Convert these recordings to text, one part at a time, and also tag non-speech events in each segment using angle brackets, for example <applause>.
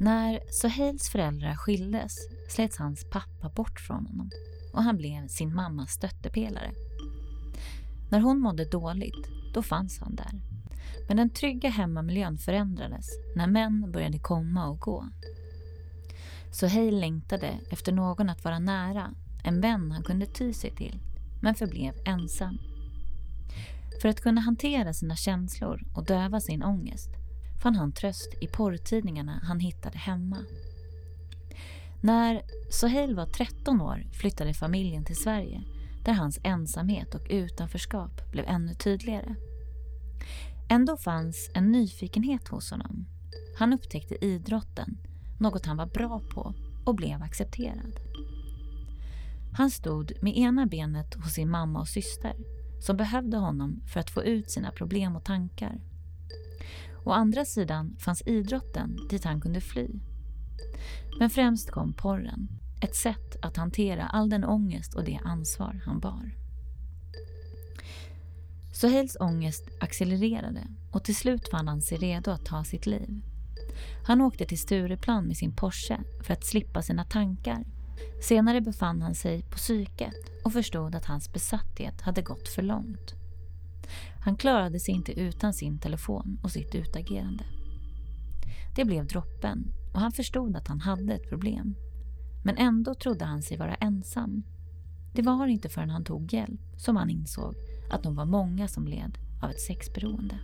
När Soheils föräldrar skildes slets hans pappa bort från honom och han blev sin mammas stöttepelare. När hon mådde dåligt, då fanns han där. Men den trygga hemmamiljön förändrades när män började komma och gå. Soheil längtade efter någon att vara nära, en vän han kunde ty sig till, men förblev ensam. För att kunna hantera sina känslor och döva sin ångest fann han tröst i porrtidningarna han hittade hemma. När Soheil var 13 år flyttade familjen till Sverige där hans ensamhet och utanförskap blev ännu tydligare. Ändå fanns en nyfikenhet hos honom. Han upptäckte idrotten, något han var bra på och blev accepterad. Han stod med ena benet hos sin mamma och syster som behövde honom för att få ut sina problem och tankar. Å andra sidan fanns idrotten dit han kunde fly. Men främst kom porren, ett sätt att hantera all den ångest och det ansvar han bar. Soheils ångest accelererade och till slut fann han sig redo att ta sitt liv. Han åkte till Stureplan med sin Porsche för att slippa sina tankar. Senare befann han sig på psyket och förstod att hans besatthet hade gått för långt. Han klarade sig inte utan sin telefon och sitt utagerande. Det blev droppen och han förstod att han hade ett problem. Men ändå trodde han sig vara ensam. Det var inte förrän han tog hjälp som han insåg att de var många som led av ett sexberoende.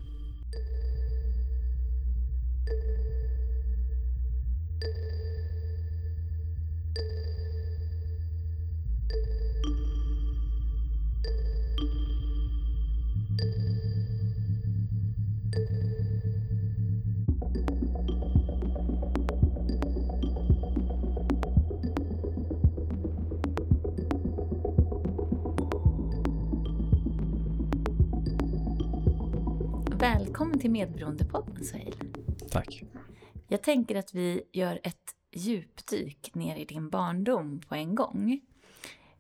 Välkommen till Medberoendepodden Suhail. Tack. Jag tänker att vi gör ett djupdyk ner i din barndom på en gång.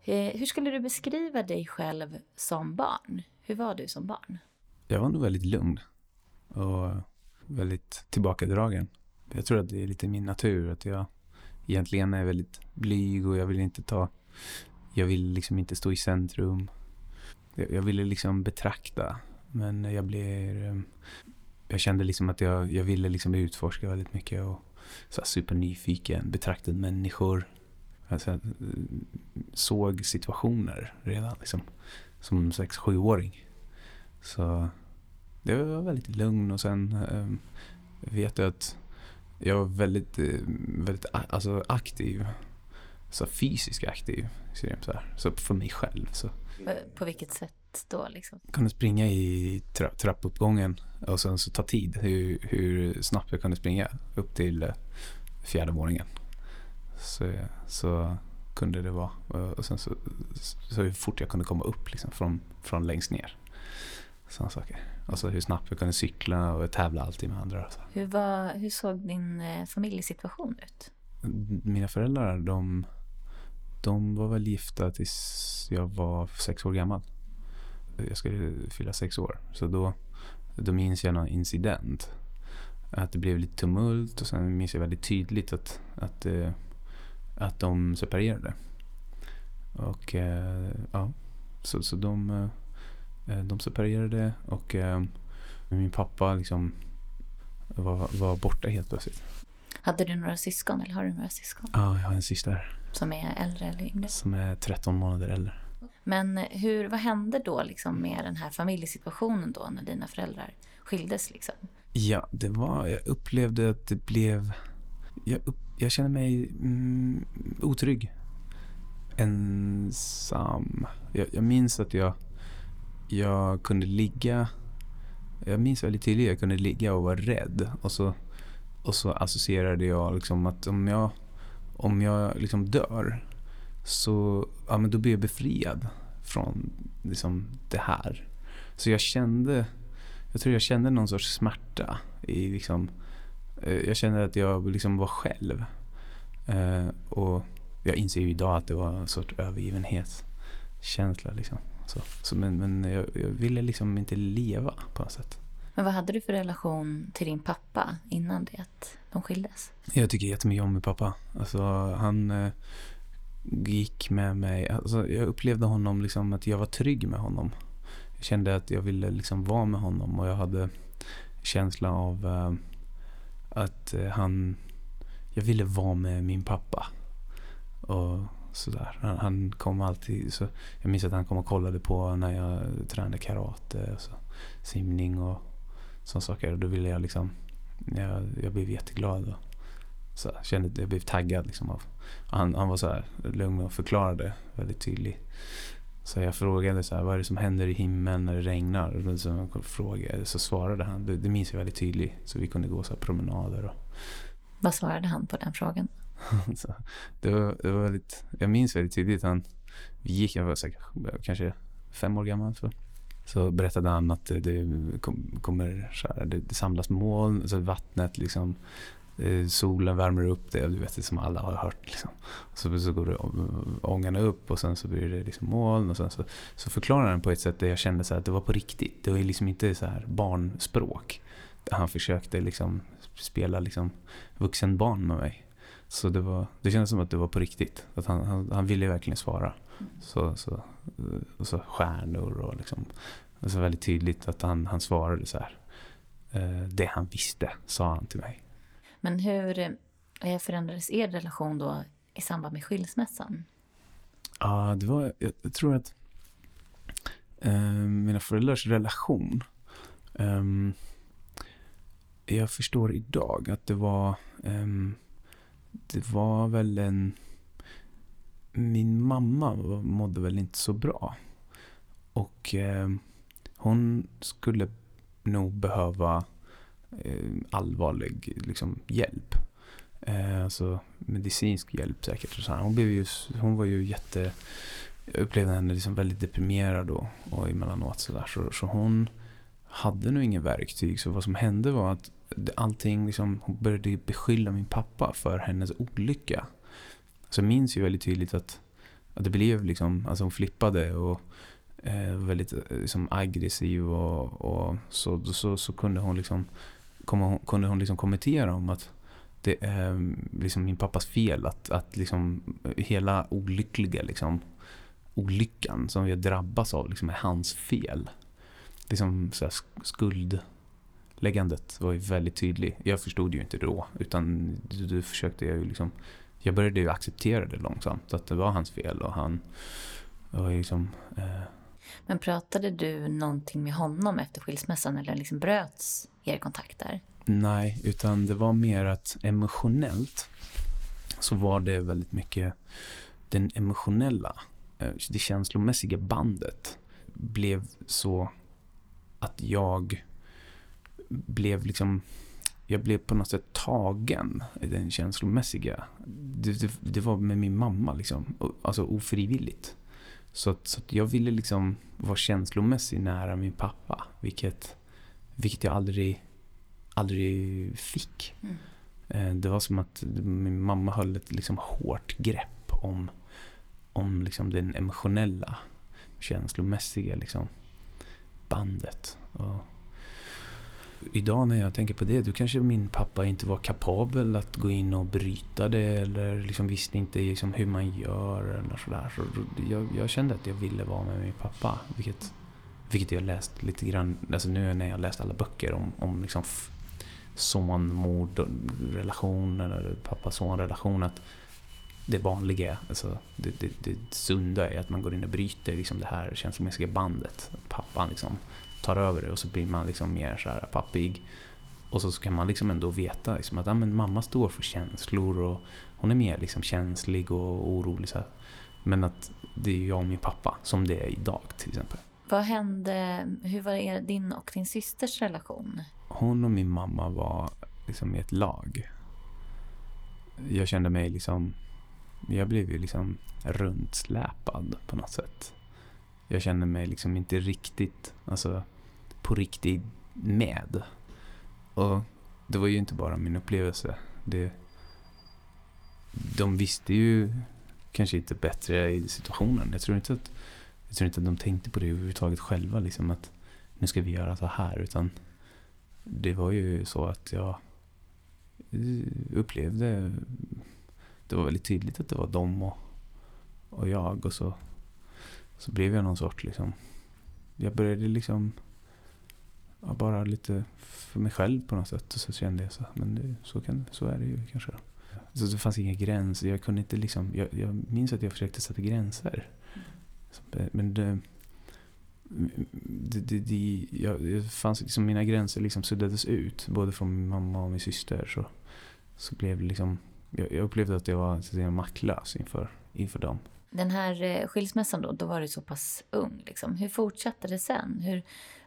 Eh, hur skulle du beskriva dig själv som barn? Hur var du som barn? Jag var nog väldigt lugn och väldigt tillbakadragen. Jag tror att det är lite min natur att jag egentligen är väldigt blyg och jag vill inte ta, jag vill liksom inte stå i centrum. Jag, jag ville liksom betrakta men jag blir... Eh, jag kände liksom att jag, jag ville liksom utforska väldigt mycket och så supernyfiken, betraktade människor. Alltså, eh, såg situationer redan liksom, som sex sjuåring Så det var väldigt lugn och sen äh, vet jag att jag var väldigt, väldigt alltså aktiv. Så fysiskt aktiv. Så, så för mig själv. Så. På vilket sätt? Då? Liksom? Kunde springa i tra trappuppgången och sen så ta tid hur, hur snabbt jag kunde springa upp till eh, fjärde våningen. Så, så kunde det vara. Och sen så, så hur fort jag kunde komma upp liksom, från, från längst ner. Sådana saker. Och så hur snabbt jag kunde cykla och tävla alltid med andra. Så. Hur, var, hur såg din eh, familjesituation ut? Mina föräldrar, de, de var väl gifta tills jag var sex år gammal jag skulle fylla sex år. Så då, då minns jag någon incident. Att det blev lite tumult och sen minns jag väldigt tydligt att, att, eh, att de separerade. Och eh, ja, så, så de, eh, de separerade och min pappa liksom var, var borta helt plötsligt. Hade du några syskon eller har du några syskon? Ja, jag har en syster. Som är äldre eller yngre? Som är 13 månader äldre. Men hur, vad hände då liksom med den här familjesituationen då när dina föräldrar skildes? Liksom? Ja, det var, jag upplevde att det blev, jag, upp, jag kände mig mm, otrygg. Ensam. Jag, jag minns att jag, jag kunde ligga, jag minns väldigt tydligt, jag kunde ligga och vara rädd. Och så, och så associerade jag liksom att om jag, om jag liksom dör så ja, men då blir jag befriad från liksom, det här. Så jag kände, jag tror jag kände någon sorts smärta. I, liksom, eh, jag kände att jag liksom var själv. Eh, och jag inser ju idag att det var en sorts övergivenhetskänsla. Liksom. Så, så, men men jag, jag, ville liksom inte leva på något sätt. Men vad hade du för relation till din pappa innan det att de skildes? Jag tycker jättemycket om min pappa. Alltså, han eh, gick med mig. Alltså, jag upplevde honom liksom att jag var trygg med honom. Jag kände att jag ville liksom vara med honom och jag hade känsla av uh, att uh, han... Jag ville vara med min pappa. Och sådär. Han, han kom alltid... Så jag minns att han kom och kollade på när jag tränade karate och så, simning och sådana saker. Och då ville jag liksom... Jag, jag blev jätteglad. Och så här, kände, jag blev taggad liksom av... Han, han var så här lugn och förklarade väldigt tydligt. Så jag frågade så här, vad är det som händer i himlen när det regnar? Och så, frågade, så svarade han, det, det minns jag väldigt tydligt. Så vi kunde gå så promenader. Och... Vad svarade han på den frågan? <laughs> så, det, var, det var väldigt, jag minns väldigt tydligt. Han, vi gick, jag var säkert, kanske fem år gammal. Så, så berättade han att det, kommer så här, det, samlas moln, så vattnet liksom Eh, solen värmer upp det, du vet det som alla har hört. Liksom. Så, så går det ångarna upp och sen så blir det liksom moln och sen så, så förklarar han på ett sätt där jag kände så att det var på riktigt. Det var liksom inte så här barnspråk. Han försökte liksom spela liksom vuxenbarn med mig. Så det, var, det kändes som att det var på riktigt. Att han, han, han ville verkligen svara. Så, så, och så stjärnor och liksom. Det var väldigt tydligt att han, han svarade så här. Eh, det han visste sa han till mig. Men hur eh, förändrades er relation då i samband med skilsmässan? Ja, det var, jag, tror att eh, mina föräldrars relation eh, jag förstår idag att det var eh, det var väl en min mamma mådde väl inte så bra och eh, hon skulle nog behöva Eh, allvarlig liksom, hjälp. Eh, alltså medicinsk hjälp säkert. Så hon, blev ju, hon var ju jätte... Jag upplevde henne liksom väldigt deprimerad då, och emellanåt sådär. Så, så hon hade nog inga verktyg. Så vad som hände var att allting liksom, hon började beskylla min pappa för hennes olycka. Så jag minns ju väldigt tydligt att, att det blev liksom, alltså hon flippade och eh, väldigt eh, liksom, aggressiv och, och så, så, så kunde hon liksom hon, kunde hon liksom kommentera om att det är mm, liksom min pappas fel att, att liksom eh, hela olyckliga liksom, olyckan som vi har drabbats av liksom är hans fel. Liksom så här skuldläggandet var ju väldigt tydligt. Jag förstod ju inte då utan då försökte jag ju liksom jag började ju acceptera det långsamt att det var hans fel och han var liksom eh, men pratade du någonting med honom efter skilsmässan eller liksom bröts er kontakt där? Nej, utan det var mer att emotionellt så var det väldigt mycket den emotionella, eh, det känslomässiga bandet blev så att jag blev liksom jag blev på något sätt tagen i den känslomässiga. Det, det, det var med min mamma liksom, alltså ofrivilligt. Så, att, så att jag ville liksom vara känslomässigt nära min pappa, vilket, vilket jag aldrig, aldrig fick. Mm. Eh, det var som att min mamma höll ett liksom hårt grepp om, om liksom den emotionella, känslomässiga liksom bandet. Och idag när jag tänker på det, då kanske min pappa inte var kapabel att gå in och bryta det eller liksom visste inte liksom hur man gör eller sådär. Så jag, jag kände att jag ville vara med min pappa, vilket, vilket jag läst lite grann, alltså nu när jag läst alla böcker om, om liksom son-mord-relationer, pappa-son-relation, att det vanliga, alltså det, det, det sunda är att man går in och bryter liksom det här känslomässiga bandet. Pappan liksom tar över det och så blir man liksom mer så här pappig. Och så kan man liksom ändå veta liksom att ah, men mamma står för känslor och hon är mer liksom känslig och orolig. Så här. Men att det är jag och min pappa som det är idag till exempel. Vad hände, hur var din och din systers relation? Hon och min mamma var liksom i ett lag. Jag kände mig liksom, jag blev ju liksom runtsläpad på något sätt. Jag kände mig liksom inte riktigt, alltså på riktigt med. Och det var ju inte bara min upplevelse. Det, de visste ju kanske inte bättre i situationen. Jag tror inte att, jag tror inte att de tänkte på det överhuvudtaget själva. Liksom att nu ska vi göra så här. Utan det var ju så att jag upplevde, det var väldigt tydligt att det var de och, och jag och så, så blev jag någon sorts liksom, jag började liksom ja, bara lite för mig själv på något sätt och så kände jag så, men det, så, kan, så är det ju kanske. Så det fanns inga gränser, jag kunde inte liksom, jag, jag minns att jag försökte sätta gränser. Men det, det, det, det, jag, det fanns liksom, mina gränser liksom suddades ut, både från min mamma och min syster. Så, så blev det liksom, jag, jag upplevde att jag var så att maktlös inför, inför dem. Den här eh, skilsmässan då, då var du så pass ung. Liksom. Hur fortsatte det sen? Hur,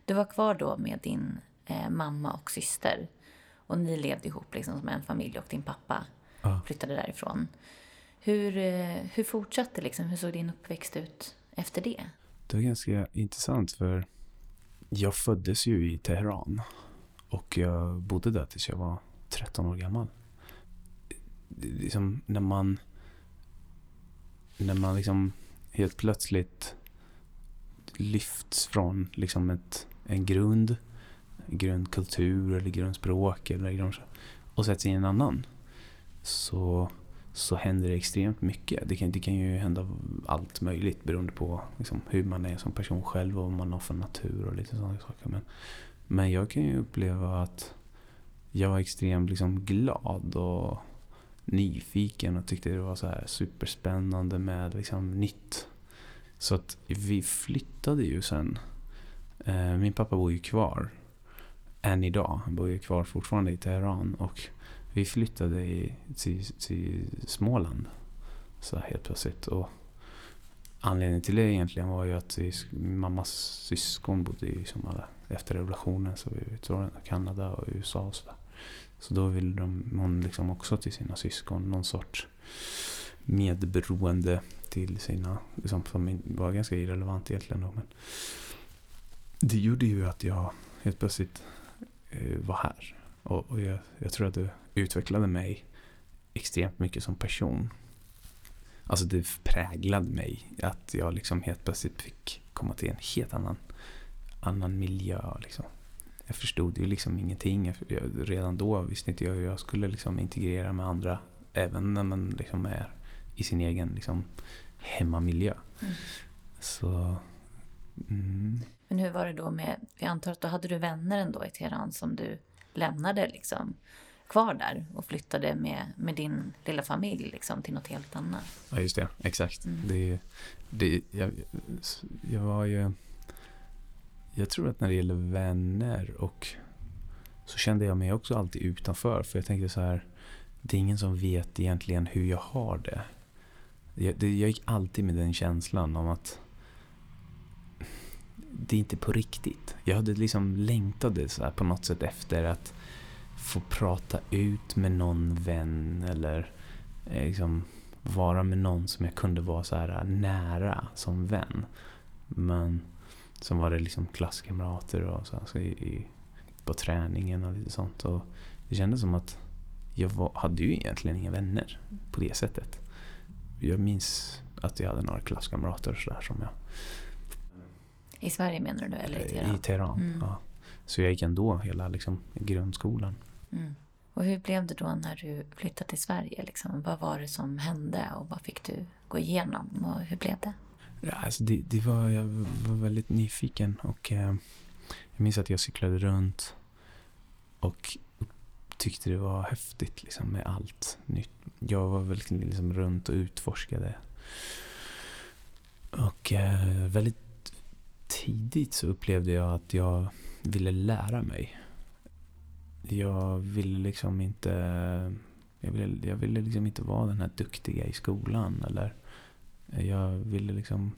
du var kvar då med din eh, mamma och syster. Och ni levde ihop liksom, som en familj och din pappa ja. flyttade därifrån. Hur, eh, hur fortsatte liksom? Hur såg din uppväxt ut efter det? Det var ganska intressant för jag föddes ju i Teheran och jag bodde där tills jag var 13 år gammal. Liksom när man när man liksom helt plötsligt lyfts från liksom ett, en grund, grundkultur eller grundspråk eller liksom grund, och sätts i en annan så så händer det extremt mycket. Det kan, det kan ju hända allt möjligt beroende på liksom, hur man är som person själv och vad man har för natur och lite sådana saker. Men, men jag kan ju uppleva att jag var extremt liksom, glad och nyfiken och tyckte det var så här superspännande med liksom, nytt. Så att vi flyttade ju sen. Eh, min pappa bor ju kvar än idag. Han bor ju kvar fortfarande i Teheran. Och vi flyttade i, till, till Småland så helt plötsligt. Och anledningen till det egentligen var ju att mammas syskon bodde i Somalia efter revolutionen. Så vi tror Kanada och USA och sådär. Så då ville de, hon liksom också till sina syskon någon sorts medberoende till sina, liksom, som var ganska irrelevant egentligen då. Men det gjorde ju att jag helt plötsligt eh, var här. Och, och jag, jag, tror att det utvecklade mig extremt mycket som person. Alltså det präglade mig att jag liksom helt plötsligt fick komma till en helt annan, annan miljö. Liksom. Jag förstod ju liksom ingenting. Jag, redan då visste inte jag hur jag skulle liksom integrera med andra. Även när man liksom är i sin egen liksom hemmamiljö. Mm. Så... Mm. Men hur var det då med, jag antar att då hade du vänner ändå i Teheran som du lämnade liksom kvar där och flyttade med, med din lilla familj liksom, till något helt annat. Ja, just det. Exakt. Mm. Det, det, jag, jag var ju... Jag tror att när det gäller vänner och så kände jag mig också alltid utanför. För jag tänkte så här, det är ingen som vet egentligen hur jag har det. Jag, det, jag gick alltid med den känslan om att det är inte på riktigt. Jag hade liksom längtade så på något sätt efter att få prata ut med någon vän eller eh, liksom vara med någon som jag kunde vara så här nära som vän. Men som var det liksom klasskamrater och så, alltså i, i, på träningen och lite sånt. Och det kändes som att jag var, hade ju egentligen inga vänner på det sättet. Jag minns att jag hade några klasskamrater och sådär som jag i Sverige menar du? Eller i Teheran? I Teheran, mm. ja. Så jag gick ändå hela liksom, grundskolan. Mm. Och hur blev det då när du flyttade till Sverige? Liksom? Vad var det som hände och vad fick du gå igenom? Och hur blev det? Ja, alltså det, det var, jag var väldigt nyfiken och eh, jag minns att jag cyklade runt och tyckte det var häftigt liksom, med allt nytt. Jag var väl liksom, liksom runt och utforskade. Och eh, väldigt tidigt så upplevde jag att jag ville lära mig. Jag ville liksom inte... Jag ville, jag ville liksom inte vara den här duktiga i skolan. Eller jag ville liksom...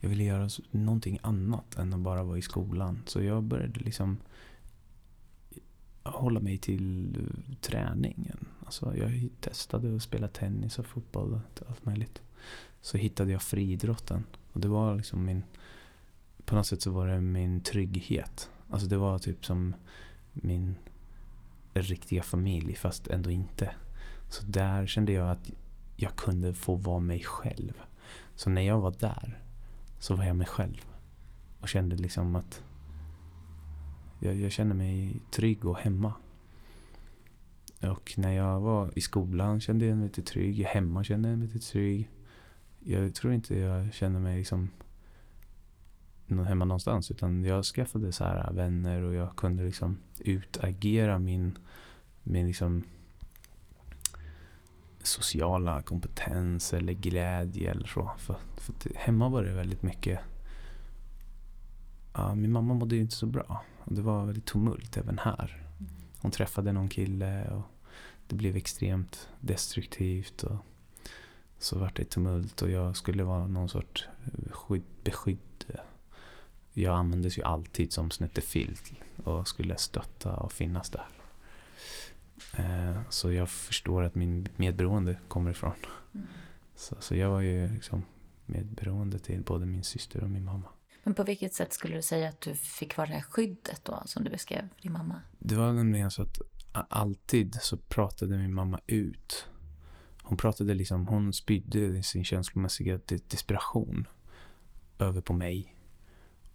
Jag ville göra någonting annat än att bara vara i skolan. Så jag började liksom hålla mig till träningen. Alltså jag testade att spela tennis och fotboll och allt möjligt. Så hittade jag friidrotten. Och det var liksom min på något sätt så var det min trygghet. Alltså det var typ som min riktiga familj fast ändå inte. Så där kände jag att jag kunde få vara mig själv. Så när jag var där så var jag mig själv. Och kände liksom att Jag, jag kände mig trygg och hemma. Och när jag var i skolan kände jag mig lite trygg. Hemma kände jag mig lite trygg. Jag tror inte jag kände mig liksom hemma någonstans. Utan jag skaffade så här vänner och jag kunde liksom utagera min, min liksom sociala kompetens eller glädje eller så. För, för hemma var det väldigt mycket Ja, min mamma mådde ju inte så bra. Och det var väldigt tumult även här. Hon träffade någon kille och det blev extremt destruktivt. Och så vart det tumult och jag skulle vara någon sorts eh, skydd, beskydd. Jag användes ju alltid som snuttefilt och skulle stötta och finnas där. Eh, så jag förstår att min medberoende kommer ifrån. Mm. Så, så jag var ju liksom medberoende till både min syster och min mamma. Men på vilket sätt skulle du säga att du fick vara det här skyddet då, som du beskrev för din mamma? Det var nämligen så att alltid så pratade min mamma ut. Hon pratade liksom, hon spydde sin känslomässiga desperation över på mig.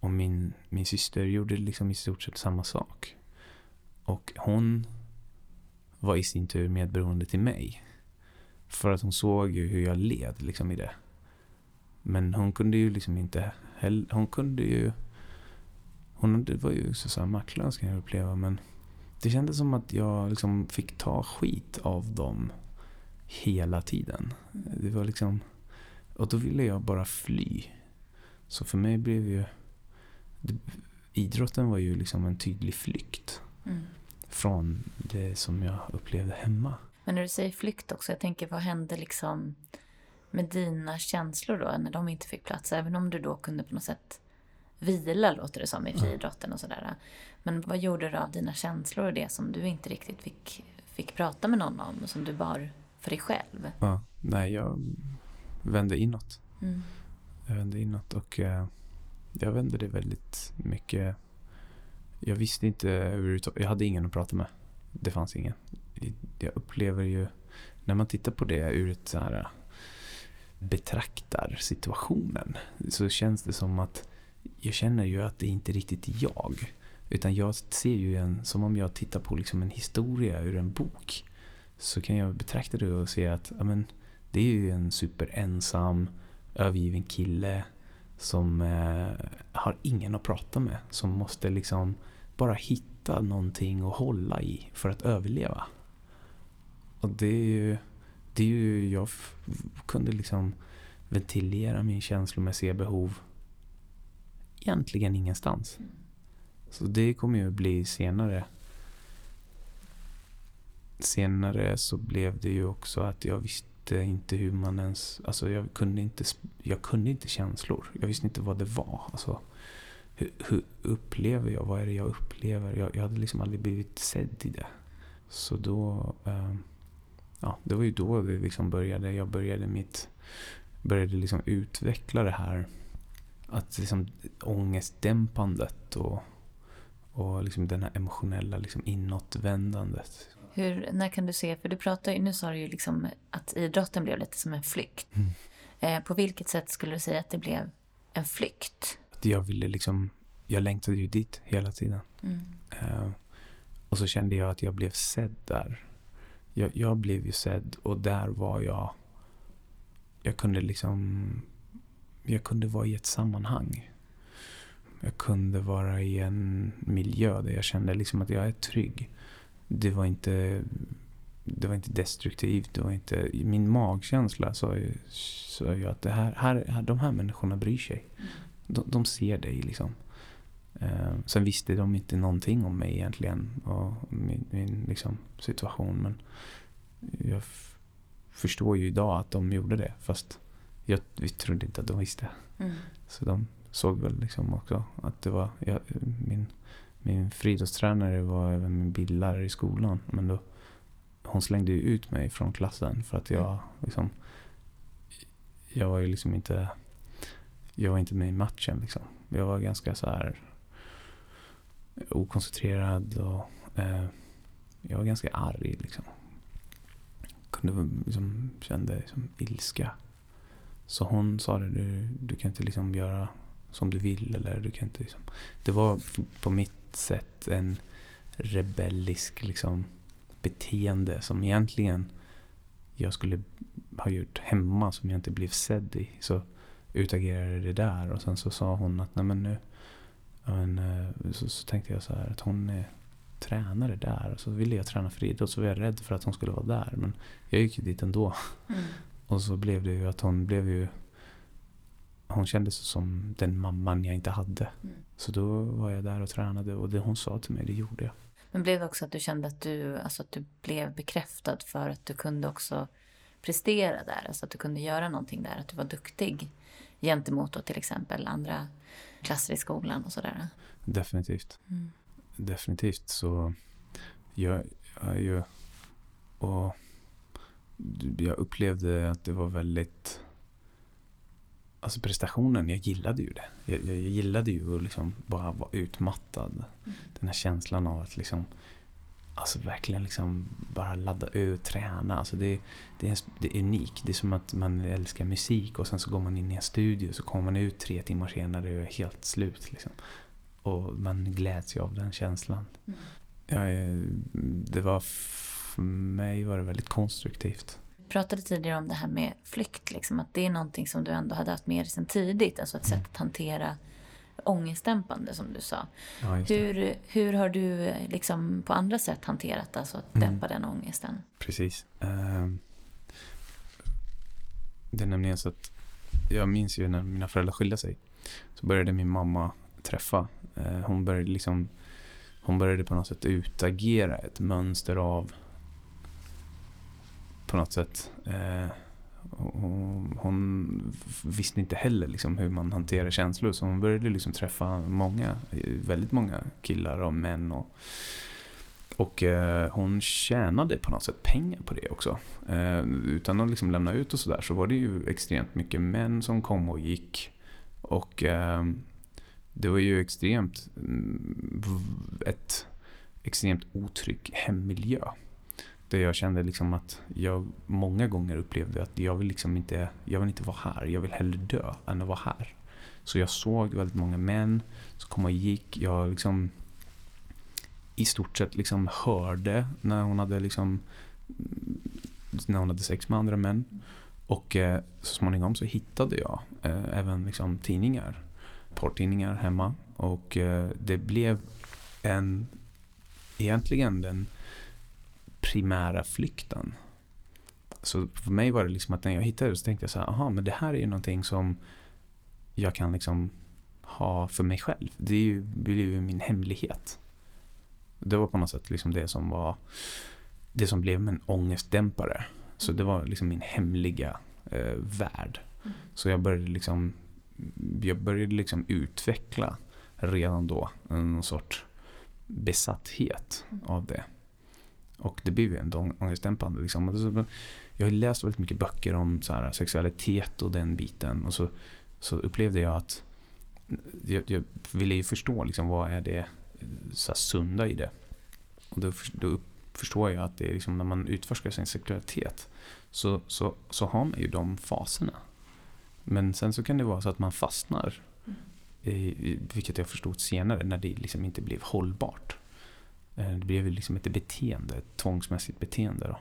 Och min, min syster gjorde liksom i stort sett samma sak. Och hon var i sin tur medberoende till mig. För att hon såg ju hur jag led liksom i det. Men hon kunde ju liksom inte hon kunde ju... Hon var ju så, så maktlös kan jag uppleva men det kändes som att jag liksom fick ta skit av dem hela tiden. Det var liksom... Och då ville jag bara fly. Så för mig blev ju... Idrotten var ju liksom en tydlig flykt. Mm. Från det som jag upplevde hemma. Men när du säger flykt också, jag tänker vad hände liksom med dina känslor då när de inte fick plats? Även om du då kunde på något sätt vila låter det som i friidrotten och sådär. Men vad gjorde du av dina känslor och det som du inte riktigt fick, fick prata med någon om och som du bar för dig själv? Ja, nej, jag vände inåt. Mm. Jag vände inåt och eh, jag vände det väldigt mycket. Jag visste inte överhuvudtaget, jag hade ingen att prata med. Det fanns ingen. Jag upplever ju, när man tittar på det ur ett så här betraktar situationen så känns det som att jag känner ju att det inte riktigt är jag. Utan jag ser ju en, som om jag tittar på liksom en historia ur en bok. Så kan jag betrakta det och se att amen, det är ju en superensam, övergiven kille som eh, har ingen att prata med. Som måste liksom bara hitta någonting att hålla i för att överleva. Och det är ju det är ju, jag kunde liksom ventilera min känslomässiga behov egentligen ingenstans. Så det kommer ju bli senare. Senare så blev det ju också att jag visste visste inte hur man ens... Alltså jag kunde inte, jag kunde inte känslor. Jag visste inte vad det var. Alltså, hur, hur upplever jag? Vad är det jag upplever? Jag, jag hade liksom aldrig blivit sedd i det. Så då... Ehm, ja, det var ju då vi liksom började. Jag började mitt började liksom utveckla det här att liksom ångestdämpandet och, och liksom den här emotionella liksom inåtvändandet. Hur, när kan du se, för du pratar nu sa du ju liksom att idrotten blev lite som en flykt. Mm. Eh, på vilket sätt skulle du säga att det blev en flykt? Att jag ville liksom, jag längtade ju dit hela tiden. Mm. Eh, och så kände jag att jag blev sedd där jag, jag blev ju sedd och där var jag... Jag kunde liksom... Jag kunde vara i ett sammanhang. Jag kunde vara i en miljö där jag kände liksom att jag är trygg. Det var inte, det var inte destruktivt. Det var inte, min magkänsla sa ju, sa ju att det här, här, de här människorna bryr sig. De, de ser dig liksom. Eh, sen visste de inte någonting om mig egentligen och min, min liksom, situation. Men jag förstår ju idag att de gjorde det. Fast jag vi trodde inte att de visste. Mm. Så de såg väl liksom också att det var jag, min, min friidrottstränare var även min bildlärare i skolan. Men då, hon slängde ju ut mig från klassen för att jag mm. liksom jag var ju liksom inte jag var inte med i matchen liksom. Jag var ganska så här okoncentrerad och eh, jag var ganska arg liksom. Kunde liksom, kände liksom ilska. Så hon sa det, du, du kan inte liksom göra som du vill eller du kan inte liksom. Det var på mitt sätt en rebellisk liksom, beteende som egentligen jag skulle ha gjort hemma som jag inte blev sedd i. Så utagerade det där och sen så sa hon att nej men nu men, eh, så, så tänkte jag så här att hon är tränare där och så ville jag träna för idrott så var jag rädd för att hon skulle vara där men jag gick ju dit ändå. Mm. Och så blev det ju att hon blev ju hon kändes som den mamman jag inte hade. Mm. Så då var jag där och tränade och det hon sa till mig, det gjorde jag. Men blev det också att du kände att du, alltså att du blev bekräftad för att du kunde också prestera där? Alltså att du kunde göra någonting där, att du var duktig gentemot då till exempel andra klasser i skolan och sådär? Definitivt. Mm. Definitivt så jag, jag, jag, och jag upplevde att det var väldigt Alltså prestationen, jag gillade ju det. Jag, jag gillade ju att liksom bara vara utmattad. Mm. Den här känslan av att liksom Alltså verkligen liksom bara ladda ut, träna. Alltså det, det, är, det är unikt. Det är som att man älskar musik och sen så går man in i en studio så kommer man ut tre timmar senare och är helt slut. Liksom. Och man gläds ju av den känslan. Mm. Ja, det var, för mig var det väldigt konstruktivt. Pratade tidigare om det här med flykt, liksom, att det är någonting som du ändå hade haft med dig sedan tidigt. Alltså ett sätt att hantera ångestdämpande som du sa. Ja, hur, hur har du liksom på andra sätt hanterat alltså att mm. dämpa mm. den ångesten? Precis. Uh, det är nämligen så att jag minns ju när mina föräldrar skilde sig. Så började min mamma träffa. Uh, hon började liksom hon började på något sätt utagera ett mönster av på något sätt Eh, hon, hon, visste inte heller liksom hur man hanterar känslor så hon började liksom träffa många, väldigt många killar och män. Och, och eh, hon tjänade på något sätt pengar på det också. Eh, utan att liksom lämna ut och sådär så var det ju extremt mycket män som kom och gick. Och eh, det var ju extremt mm, ett extremt otrygg hemmiljö. Där jag kände liksom att jag många gånger upplevde att jag vill liksom inte, jag vill inte vara här. Jag vill hellre dö än att vara här. Så jag såg väldigt många män som kom och gick. Jag liksom i stort sett liksom hörde när hon hade liksom när hon hade sex med andra män. Och eh, så småningom så hittade jag eh, även liksom tidningar, porrtidningar hemma. Och eh, det blev en, egentligen den primära flykten. Så för mig var det liksom att när jag hittade det så tänkte jag så här, aha, men det här är ju någonting som jag kan liksom ha för mig själv. Det är ju, blir ju min hemlighet. Det var på något sätt liksom det som var det som blev en ångestdämpare. Så det var liksom min hemliga eh, värld. Mm. Så jag började liksom jag började liksom utveckla redan då en sorts besatthet mm. av det. Och det blev ju ändå ångestdämpande. Liksom. Alltså, jag har läst väldigt mycket böcker om så här, sexualitet och den biten. Och så, så upplevde jag att jag, jag ville ju förstå liksom, vad är det så här, sunda i det. Och då, då förstår jag att det är liksom, när man utforskar sin sexualitet så, så, så har man ju de faserna. Men sen så kan det vara så att man fastnar. I, vilket jag förstod senare när det liksom inte blev hållbart. Eh, det blev liksom ett beteende, ett tvångsmässigt beteende. Då.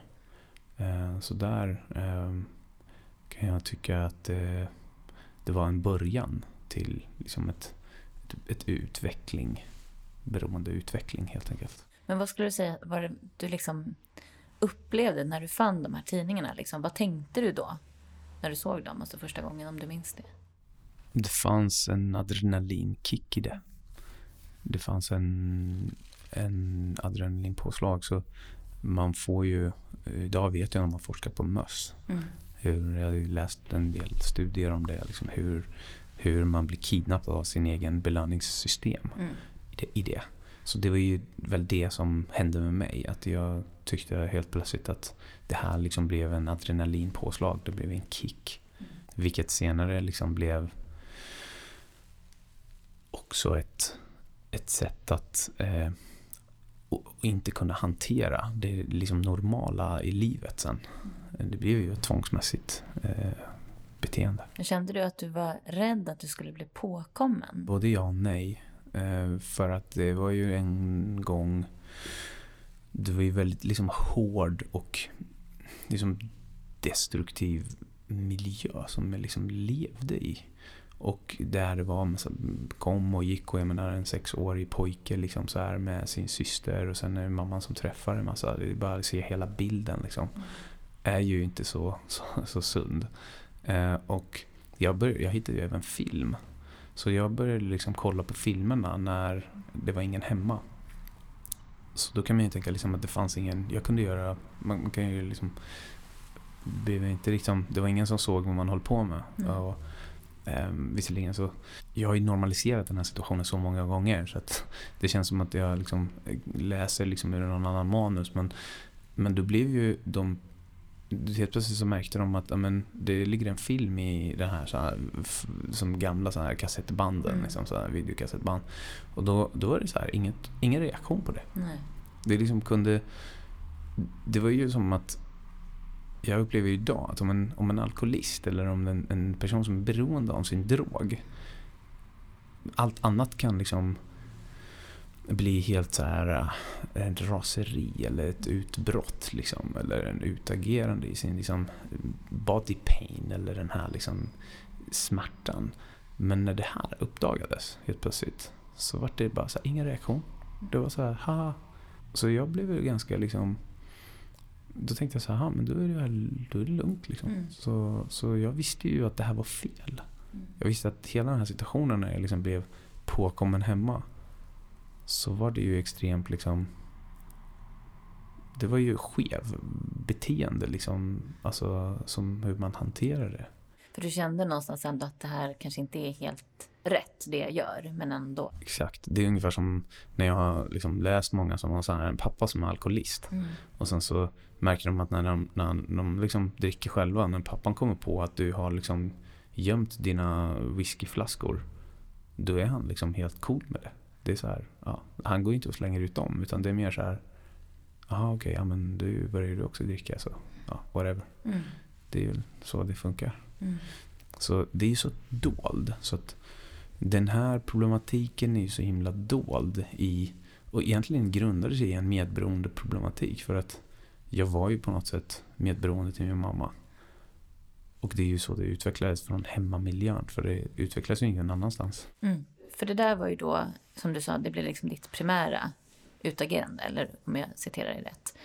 Eh, så där ehm, kan jag tycka att det var en början till liksom ett, ett utveckling, beroende utveckling helt enkelt. Men vad skulle du säga var det du liksom upplevde när du fann de här tidningarna? Liksom, vad tänkte du då när du såg dem, alltså första gången, om du minns det? Det fanns en adrenalinkick i det. Det fanns en en adrenalinpåslag. Så man får ju, idag vet jag när man forskar på möss. Mm. Hur, jag har ju läst en del studier om det. Liksom hur, hur man blir kidnappad av sin egen belöningssystem mm. i, det, i det. Så det var ju väl det som hände med mig. Att jag tyckte helt plötsligt att det här liksom blev en adrenalinpåslag. Det blev en kick. Mm. Vilket senare liksom blev också ett, ett sätt att eh, och inte kunna hantera det liksom normala i livet sen. Det blev ju ett tvångsmässigt eh, beteende. Kände du att du var rädd att du skulle bli påkommen? Både ja och nej. Eh, för att det var ju en gång... Det var ju väldigt liksom hård och liksom destruktiv miljö som jag liksom levde i. Och där det var massa, kom och gick och jag menar en sexårig pojke liksom så här med sin syster och sen är det mamman som träffar en massa. Det är bara att se hela bilden liksom. Är ju inte så, så, så sund. Eh, och jag, började, jag hittade ju även film. Så jag började liksom kolla på filmerna när det var ingen hemma. Så då kan man ju tänka liksom att det fanns ingen, jag kunde göra, man, man kan ju liksom, det, inte liksom, det var ingen som såg vad man höll på med. Mm. Och, eh, visserligen så, jag har ju normaliserat den här situationen så många gånger så att det känns som att jag liksom läser liksom ur någon annan manus men, men då blev ju de helt plötsligt så märkte de att amen, det ligger en film i den här, så här som gamla så här kassettbanden, mm. liksom, så här videokassettband. Och då, då var det så här, inget, ingen reaktion på det. Nej. Det liksom kunde... Det var ju som att jag upplever ju idag att om en, om en alkoholist eller om en, en person som är beroende av sin drog, allt annat kan liksom bli helt så här eh, en raseri eller ett utbrott liksom, eller en utagerande i sin liksom, body pain eller den här liksom, smärtan. Men när det här uppdagades helt plötsligt så var det bara så här, ingen reaktion. Det var så här, haha. Så jag blev ju ganska liksom då tänkte jag så här, men då är det, då är det lugnt. Liksom. Mm. Så, så jag visste ju att det här var fel. Mm. Jag visste att hela den här situationen när jag liksom blev påkommen hemma så var det ju extremt liksom det var ju skev beteende liksom, alltså som hur man hanterar det. För du kände någonstans ändå att det här kanske inte är helt rätt det jag gör, men ändå. Exakt. Det är ungefär som när jag har liksom läst många som har så här, en pappa som är alkoholist. Mm. Och sen så märker de att när de, när de liksom dricker själva, när pappan kommer på att du har liksom gömt dina whiskyflaskor, då är han liksom helt cool med det. Det är så här, ja, han går inte och slänger ut dem, utan det är mer så här, jaha okej, okay, ja men du börjar ju också dricka så, ja, whatever. Mm. Det är ju så det funkar. Mm. Så det är ju så dold. Så att den här problematiken är ju så himla dold i, och egentligen grundade sig i en medberoende problematik. För att jag var ju på något sätt medberoende till min mamma. Och det är ju så det utvecklades från hemmamiljön, för det utvecklades ju ingen annanstans. Mm. För det där var ju då, som du sa, det blev liksom ditt primära utagerande, eller om jag citerar dig rätt.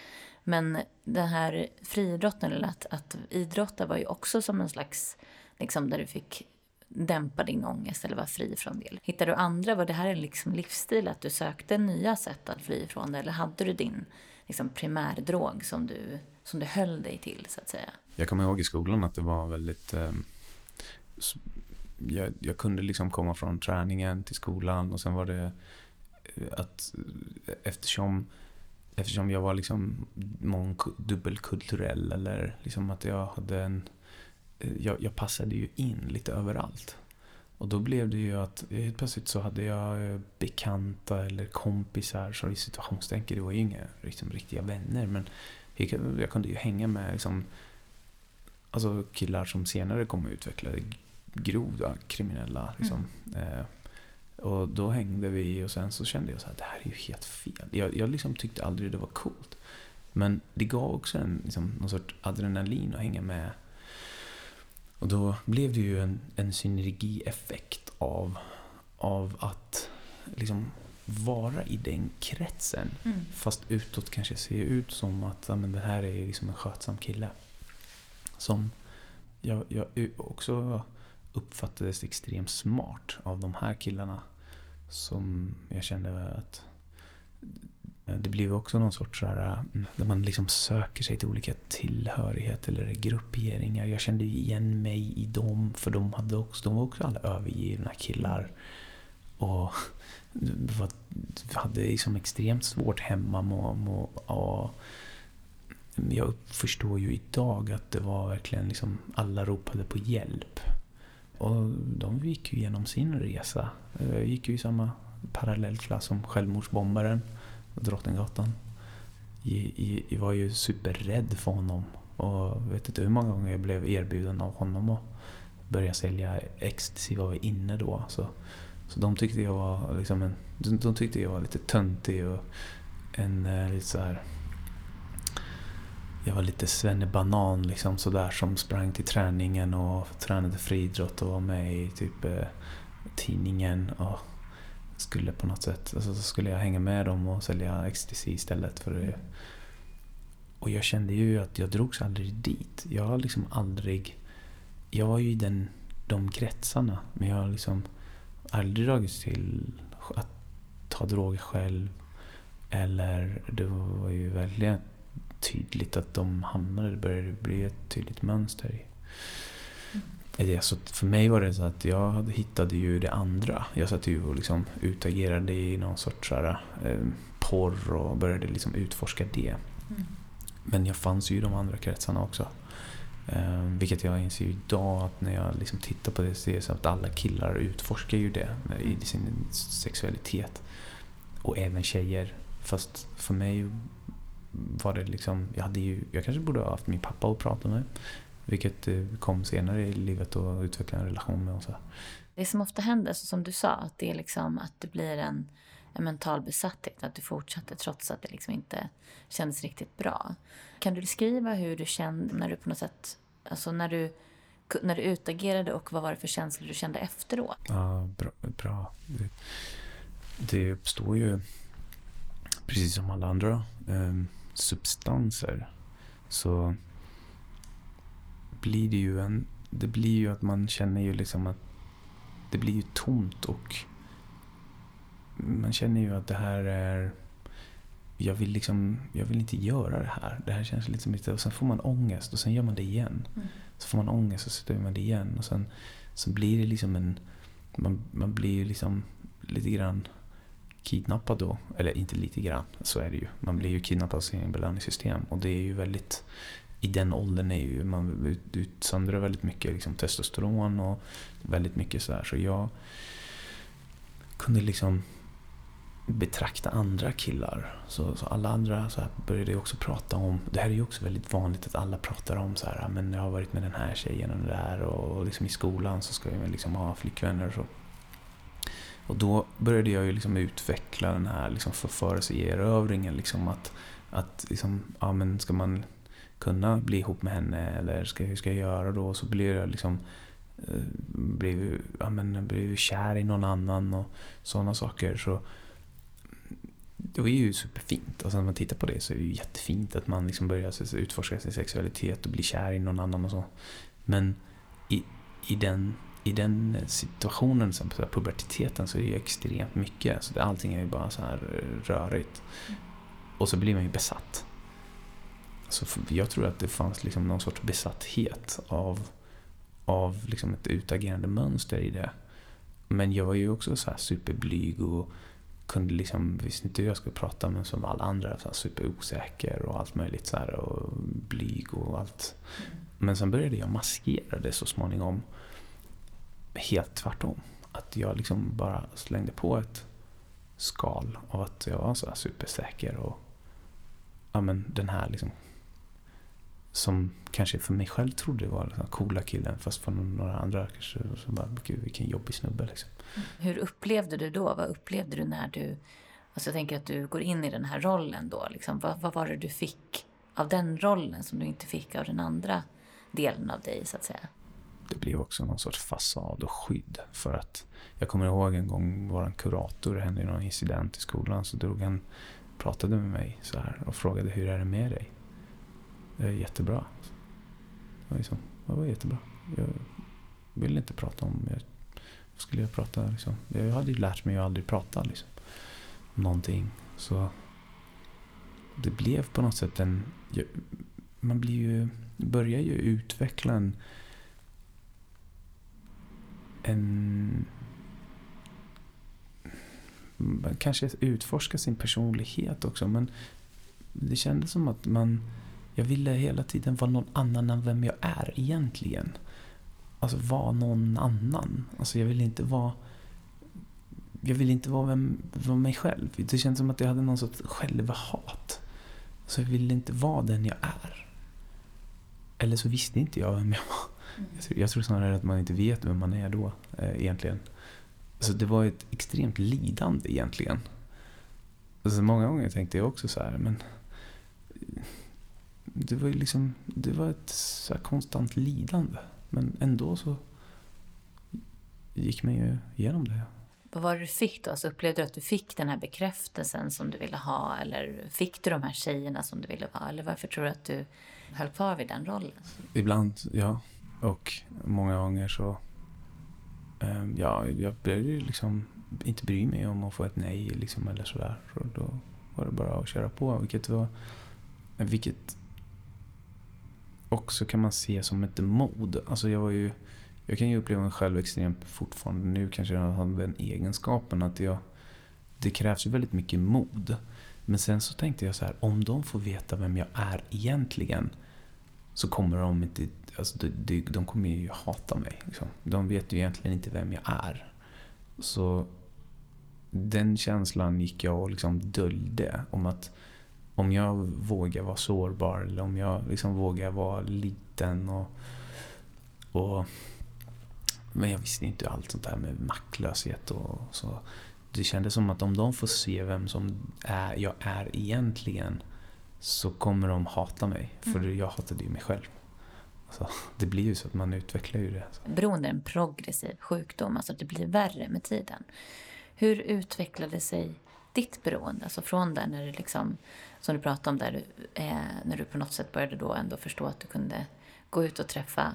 Men den här friidrotten, eller att, att idrotta var ju också som en slags, liksom där du fick dämpa din ångest eller vara fri från det. Hittar du andra, var det här en liksom livsstil, att du sökte nya sätt att fly ifrån det? Eller hade du din liksom, primärdrog som du, som du höll dig till, så att säga? Jag kommer ihåg i skolan att det var väldigt eh, jag, jag, kunde liksom komma från träningen till skolan och sen var det eh, att eh, eftersom, eftersom jag var liksom mång, dubbelkulturell eller liksom att jag hade en jag, jag, passade ju in lite överallt. Och då blev det ju att helt plötsligt så hade jag eh, bekanta eller kompisar, så i situationstänker, det var ju inga liksom, riktiga vänner, men jag, jag kunde ju hänga med liksom, alltså killar som senare kom att utveckla grova kriminella. Liksom. Mm. Eh, och då hängde vi och sen så kände jag så här, det här är ju helt fel. Jag, jag liksom tyckte aldrig det var coolt. Men det gav också en, liksom, någon sorts adrenalin att hänga med. Och då blev det ju en, en synergieffekt av, av att liksom vara i den kretsen. Mm. Fast utåt kanske se ut som att men det här är liksom en skötsam kille. Som jag, jag också uppfattades extremt smart av de här killarna. Som jag kände att Eh, det blev också någon sorts såhär, eh, mm, där man liksom söker sig till olika tillhörigheter eller grupperingar. Jag kände igen mig i dem, för de, hade också, de var också alla övergivna killar. Och var, hade liksom extremt svårt hemma. Och, och, jag förstår ju idag att det var verkligen liksom, alla ropade på hjälp. Och de gick ju igenom sin resa. Jag gick ju i samma parallellklass som självmordsbombaren Drottninggatan. Jag var ju superrädd för honom. Och vet inte hur många gånger jag blev erbjuden av honom att börja sälja ecstasy var vi inne då. Så Så de tyckte jag var liksom en, de, de tyckte jag var lite töntig och en eh, lite så här. Jag var lite svennebanan liksom sådär som sprang till träningen och tränade friidrott och var med i typ eh, tidningen och skulle på något sätt, alltså så skulle jag hänga med dem och sälja ecstasy istället för det. Och jag kände ju att jag drogs aldrig dit. Jag har liksom aldrig, jag var ju i den, de kretsarna men jag har liksom aldrig dragits till att ta droger själv. Eller det var ju väldigt tydligt att de hamnade, det började bli ett tydligt mönster i det. Så för mig var det så att jag hittade ju det andra. Jag satt ju och liksom utagerade i någon sorts här, eh, porr och började liksom utforska det. Mm. Men jag fanns ju i de andra kretsarna också. Eh, vilket jag inser idag att när jag liksom tittar på det så är det så att alla killar utforskar ju det i sin sexualitet. Och även tjejer. Fast för mig var det liksom, jag hade ju, jag kanske borde ha haft min pappa att prata med. Vilket eh, kom senare i livet och utveckla en relation med. Och så. Det som ofta händer, som du sa, att det är liksom att det blir en, en mental besatthet. Att du fortsatte trots att det liksom inte kändes riktigt bra. Kan du beskriva hur du kände när du på något sätt, alltså när du när du utagerade och vad var det för känslor du kände efteråt? Ja, bra. bra. Det, det uppstår ju, precis som alla andra eh, substanser, så blir det ju en... Det blir ju att man känner ju liksom att det blir ju tomt och man känner ju att det här är... Jag vill liksom, jag vill inte göra det här. Det här känns lite som lite... Och sen får man ångest och sen gör man det igen. Mm. Så får man ångest och så gör man det igen. Och sen så blir det liksom en... Man, man blir ju liksom lite grann kidnappad då. Eller inte lite grann, så är det ju. Man blir ju kidnappad av sin belöningssystem. Och det är ju väldigt i den åldern är ju man utsöndrar väldigt mycket liksom, testosteron och väldigt mycket sådär. Så jag kunde liksom betrakta andra killar. Så, så alla andra så här började också prata om, det här är ju också väldigt vanligt att alla pratar om så här, ah, men jag har varit med den här tjejen och det där och liksom i skolan så ska jag liksom ha flickvänner och så. Och då började jag ju liksom utveckla den här liksom förförelseerövringen. Liksom att, att liksom, ja men ska man kunna bli ihop med henne eller ska, hur ska jag göra då? Så blir jag liksom eh, blir, ja, men, blir kär i någon annan och sådana saker. Så det var ju superfint. Och sen när man tittar på det så är det ju jättefint att man liksom börjar utforska sin sexualitet och bli kär i någon annan och så. Men i, i, den, i den situationen, som på puberteten, så är det ju extremt mycket. Så allting är ju bara så här rörigt. Och så blir man ju besatt. Så jag tror att det fanns liksom någon sorts besatthet av, av liksom ett utagerande mönster i det. Men jag var ju också så superblyg och kunde liksom, visste inte hur jag skulle prata men som alla andra, så superosäker och allt möjligt så här, och blyg och allt. Men sen började jag maskera det så småningom. Helt tvärtom. Att jag liksom bara slängde på ett skal av att jag var så supersäker och ja men den här liksom som kanske för mig själv trodde var den coola killen fast för några andra kanske så bara, gud vilken jobbig snubbe liksom. Hur upplevde du då? Vad upplevde du när du, alltså jag tänker att du går in i den här rollen då liksom. Vad, vad var det du fick av den rollen som du inte fick av den andra delen av dig så att säga? Det blev också någon sorts fasad och skydd för att jag kommer ihåg en gång vår kurator, det hände någon incident i skolan så drog han, pratade med mig så här och frågade hur är det med dig? Det är jättebra. Det var, liksom, det var jättebra. Jag ville inte prata om... Jag, skulle jag prata liksom? Jag hade ju lärt mig att aldrig prata liksom. Någonting. Så det blev på något sätt en... Man blir ju, börjar ju utveckla en... En... Man kanske utforska sin personlighet också men det kändes som att man jag ville hela tiden vara någon annan än vem jag är egentligen. Alltså vara någon annan. Alltså jag ville inte vara... Jag ville inte vara, vem, vara mig själv. Det kändes som att jag hade någon sorts självhat. Så jag ville inte vara den jag är. Eller så visste inte jag vem jag var. Mm. Jag, tror, jag tror snarare att man inte vet vem man är då, eh, egentligen. alltså det var ett extremt lidande egentligen. Alltså många gånger tänkte jag också så här, men det var ju liksom, det var ett så konstant lidande. Men ändå så gick man ju igenom det. Vad var det du fick då? Alltså upplevde du att du fick den här bekräftelsen som du ville ha? Eller fick du de här tjejerna som du ville vara? Eller varför tror du att du höll kvar vid den rollen? Ibland, ja. Och många gånger så... Eh, ja, jag började ju liksom inte bry mig om att få ett nej liksom, eller sådär. Så då var det bara att köra på. Vilket var... Vilket också kan man se som ett mod. Alltså jag var ju... Jag kan ju uppleva mig själv extremt fortfarande nu kanske jag har den egenskapen att jag... Det krävs ju väldigt mycket mod. Men sen så tänkte jag så här, om de får veta vem jag är egentligen så kommer de inte... Alltså de, de, de kommer ju hata mig. Liksom. De vet ju egentligen inte vem jag är. Så den känslan gick jag och liksom döljde om att om jag vågar vara sårbar eller om jag liksom vågar vara liten och, och men jag visste inte allt sånt här med maktlöshet och så. Det kändes som att om de får se vem som är, jag är egentligen så kommer de hata mig. För mm. jag hatade ju mig själv. Alltså, det blir ju så att man utvecklar ju det. Beroende är en progressiv sjukdom, alltså det blir värre med tiden. Hur utvecklade sig ditt beroende? Alltså från där när du liksom, som du pratade om, där eh, när du på något sätt började då ändå förstå att du kunde gå ut och träffa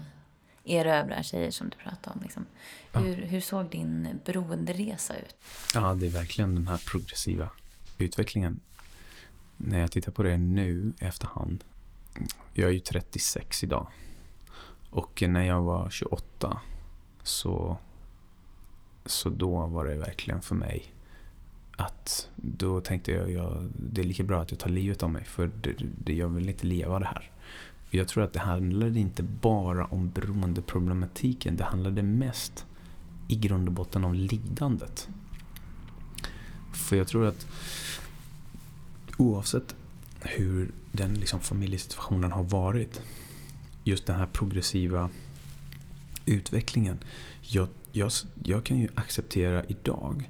erövra tjejer som du pratade om. Liksom. Hur, ja. hur såg din beroenderesa ut? Ja, det är verkligen den här progressiva utvecklingen. När jag tittar på det nu i efterhand. Jag är ju 36 idag. Och när jag var 28 så, så då var det verkligen för mig att då tänkte jag, jag det är lika bra att jag tar livet av mig för det, det, jag vill inte leva det här. Jag tror att det handlade inte bara om beroendeproblematiken. Det handlade mest i grund och botten om lidandet. För jag tror att oavsett hur den liksom familjesituationen har varit, just den här progressiva utvecklingen. Jag, jag, jag kan ju acceptera idag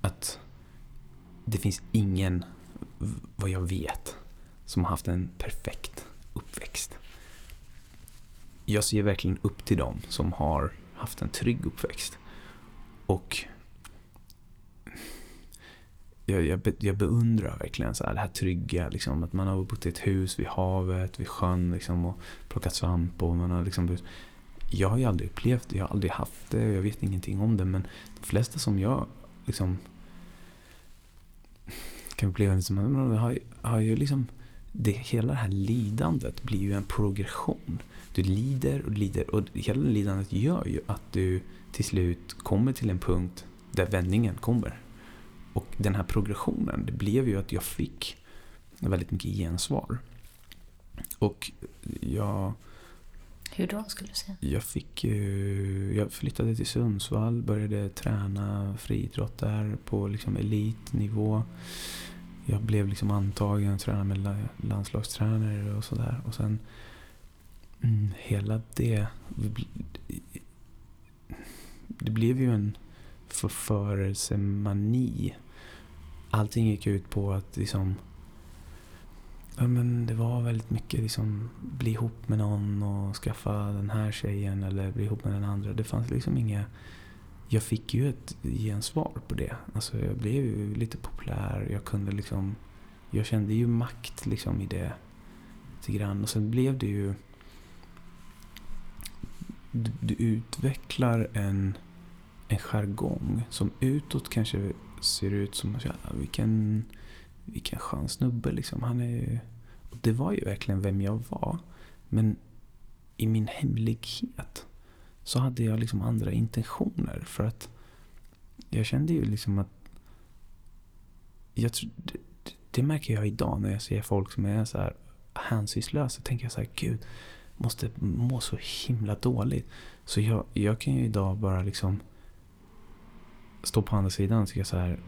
att det finns ingen, vad jag vet, som har haft en perfekt uppväxt jag ser verkligen upp till dem som har haft en trygg uppväxt. Och jag, jag, jag beundrar verkligen så här, det här trygga, liksom, att man har bott i ett hus vid havet, vid sjön liksom, och plockat svamp. Och man har liksom, jag har ju aldrig upplevt det, jag har aldrig haft det, jag vet ingenting om det. Men de flesta som jag liksom, kan uppleva det som, har, har ju liksom, det, hela det här lidandet blir ju en progression. Du lider och lider och hela lidandet gör ju att du till slut kommer till en punkt där vändningen kommer. Och den här progressionen, det blev ju att jag fick väldigt mycket gensvar. Och jag... Hur då skulle du säga? Jag fick Jag flyttade till Sundsvall, började träna friidrott där på liksom elitnivå. Jag blev liksom antagen, tränade med landslagstränare och sådär. Och sen Mm, hela det... Det blev ju en förförelsemani. Allting gick ut på att liksom... Ja, men det var väldigt mycket liksom bli ihop med någon och skaffa den här tjejen eller bli ihop med den andra. Det fanns liksom inga... Jag fick ju ett gensvar på det. Alltså jag blev ju lite populär. Jag kunde liksom... Jag kände ju makt liksom i det. Lite grann. Och sen blev det ju du, du utvecklar en, en jargong som utåt kanske ser ut som att ja, vilken, vilken skön snubbe. Liksom. Han är, och det var ju verkligen vem jag var. Men i min hemlighet så hade jag liksom andra intentioner. För att jag kände ju liksom att... Jag, det, det märker jag idag när jag ser folk som är så här hänsynslösa. tänker jag så här, gud måste må så himla dåligt. Så jag, jag kan ju idag bara liksom stå på andra sidan och tycka så här.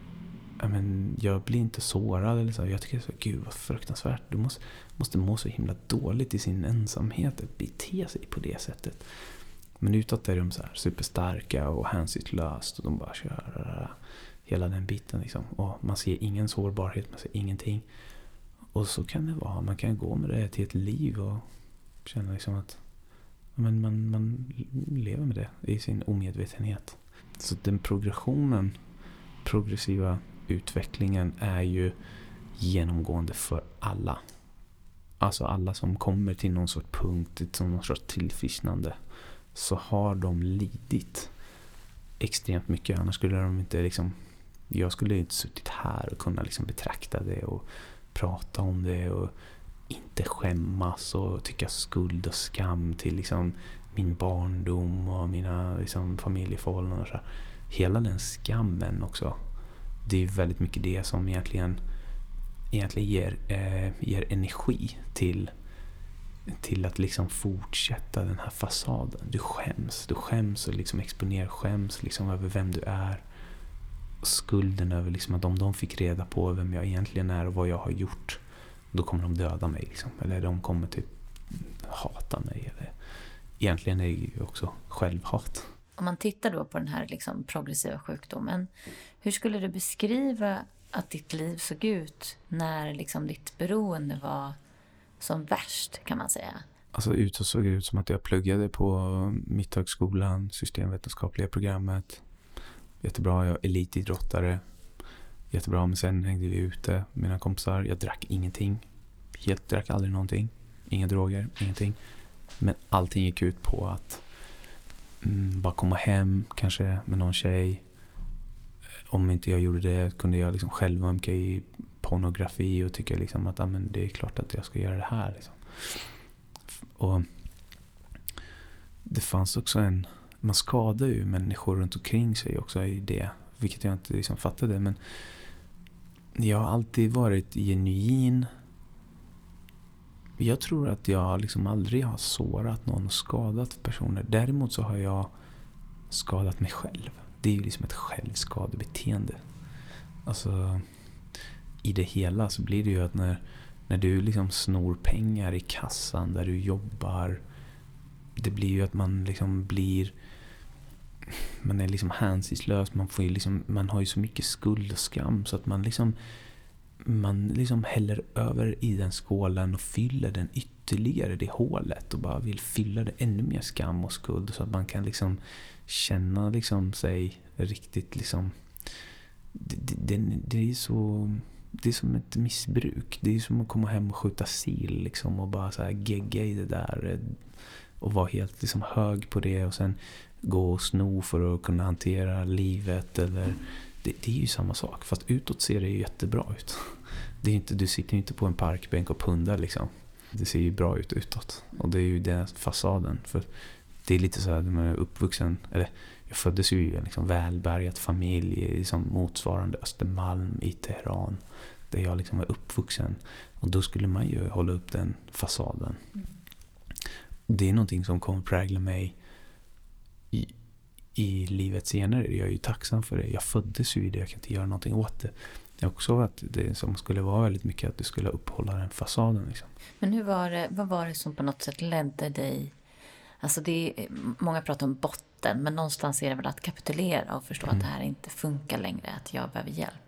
Jag, men, jag blir inte sårad eller så. Jag tycker så, gud vad fruktansvärt. Du måste, måste må så himla dåligt i sin ensamhet att bete sig på det sättet. Men utåt är de så här superstarka och hänsynslöst och de bara kör hela den biten liksom. Och man ser ingen sårbarhet, man ser ingenting. Och så kan det vara. Man kan gå med det till ett liv och känna liksom att men man, man lever med det i sin omedvetenhet. Så den progressionen, progressiva utvecklingen är ju genomgående för alla. Alltså alla som kommer till någon sorts punkt, till någon sorts tillfrisknande, så har de lidit extremt mycket. Annars skulle de inte liksom, jag skulle inte suttit här och kunna liksom betrakta det och prata om det och inte skämmas och tycka skuld och skam till liksom min barndom och mina liksom familjeförhållanden. Och så. Hela den skammen också. Det är väldigt mycket det som egentligen, egentligen ger, eh, ger energi till, till att liksom fortsätta den här fasaden. Du skäms. Du skäms och liksom exponerar, skäms liksom över vem du är. Skulden över liksom att om de fick reda på vem jag egentligen är och vad jag har gjort då kommer de döda mig. Liksom. Eller de kommer typ hata mig. Eller, egentligen är det ju också självhat. Om man tittar då på den här liksom progressiva sjukdomen. Hur skulle du beskriva att ditt liv såg ut när liksom ditt beroende var som värst kan man säga? Alltså utåt såg det ut som att jag pluggade på Mitthögskolan, systemvetenskapliga programmet. Jättebra, jag är elitidrottare jättebra. Men sen hängde vi ute, mina kompisar. Jag drack ingenting. Jag drack aldrig någonting. Inga droger, ingenting. Men allting gick ut på att mm, bara komma hem, kanske med någon tjej. Om inte jag gjorde det kunde jag liksom självömka i pornografi och tycka liksom att ah, men det är klart att jag ska göra det här. Liksom. Och Det fanns också en... Man skadar ju människor runt omkring sig också i det. Vilket jag inte liksom fattade. Men jag har alltid varit genuin. Jag tror att jag liksom aldrig har sårat någon och skadat personer. Däremot så har jag skadat mig själv. Det är ju liksom ett självskadebeteende. Alltså, i det hela så blir det ju att när, när du liksom snor pengar i kassan där du jobbar. Det blir ju att man liksom blir man är liksom hänsynslös. Man, får liksom, man har ju så mycket skuld och skam så att man liksom man liksom häller över i den skålen och fyller den ytterligare, det hålet och bara vill fylla det ännu mer skam och skuld så att man kan liksom känna liksom sig riktigt liksom det, det, det, är så det är som ett missbruk. Det är som att komma hem och skjuta sil liksom och bara så här gegga i det där eh, och vara helt liksom hög på det och sen gå och sno för att kunna hantera livet. Eller, det, det, är ju samma sak, fast utåt ser det ju jättebra ut. Det är inte, du sitter ju inte på en parkbänk och pundar liksom. Det ser ju bra ut utåt. Och det är ju den fasaden. För det är lite så här, när man är uppvuxen, eller jag föddes ju i en liksom välbärgad familj liksom motsvarande Östermalm i Teheran. Där jag liksom var uppvuxen. Och då skulle man ju hålla upp den fasaden. Mm. Det är någonting som kommer prägla mig i, i livet senare. Jag är ju tacksam för det. Jag föddes ju i det, jag kan inte göra någonting åt det. Det är också att det som skulle vara väldigt mycket att du skulle uppehålla den fasaden. Liksom. Men hur var det, vad var det som på något sätt ledde dig Alltså det är, många pratar om botten, men någonstans är det väl att kapitulera och förstå mm. att det här inte funkar längre, att jag behöver hjälp.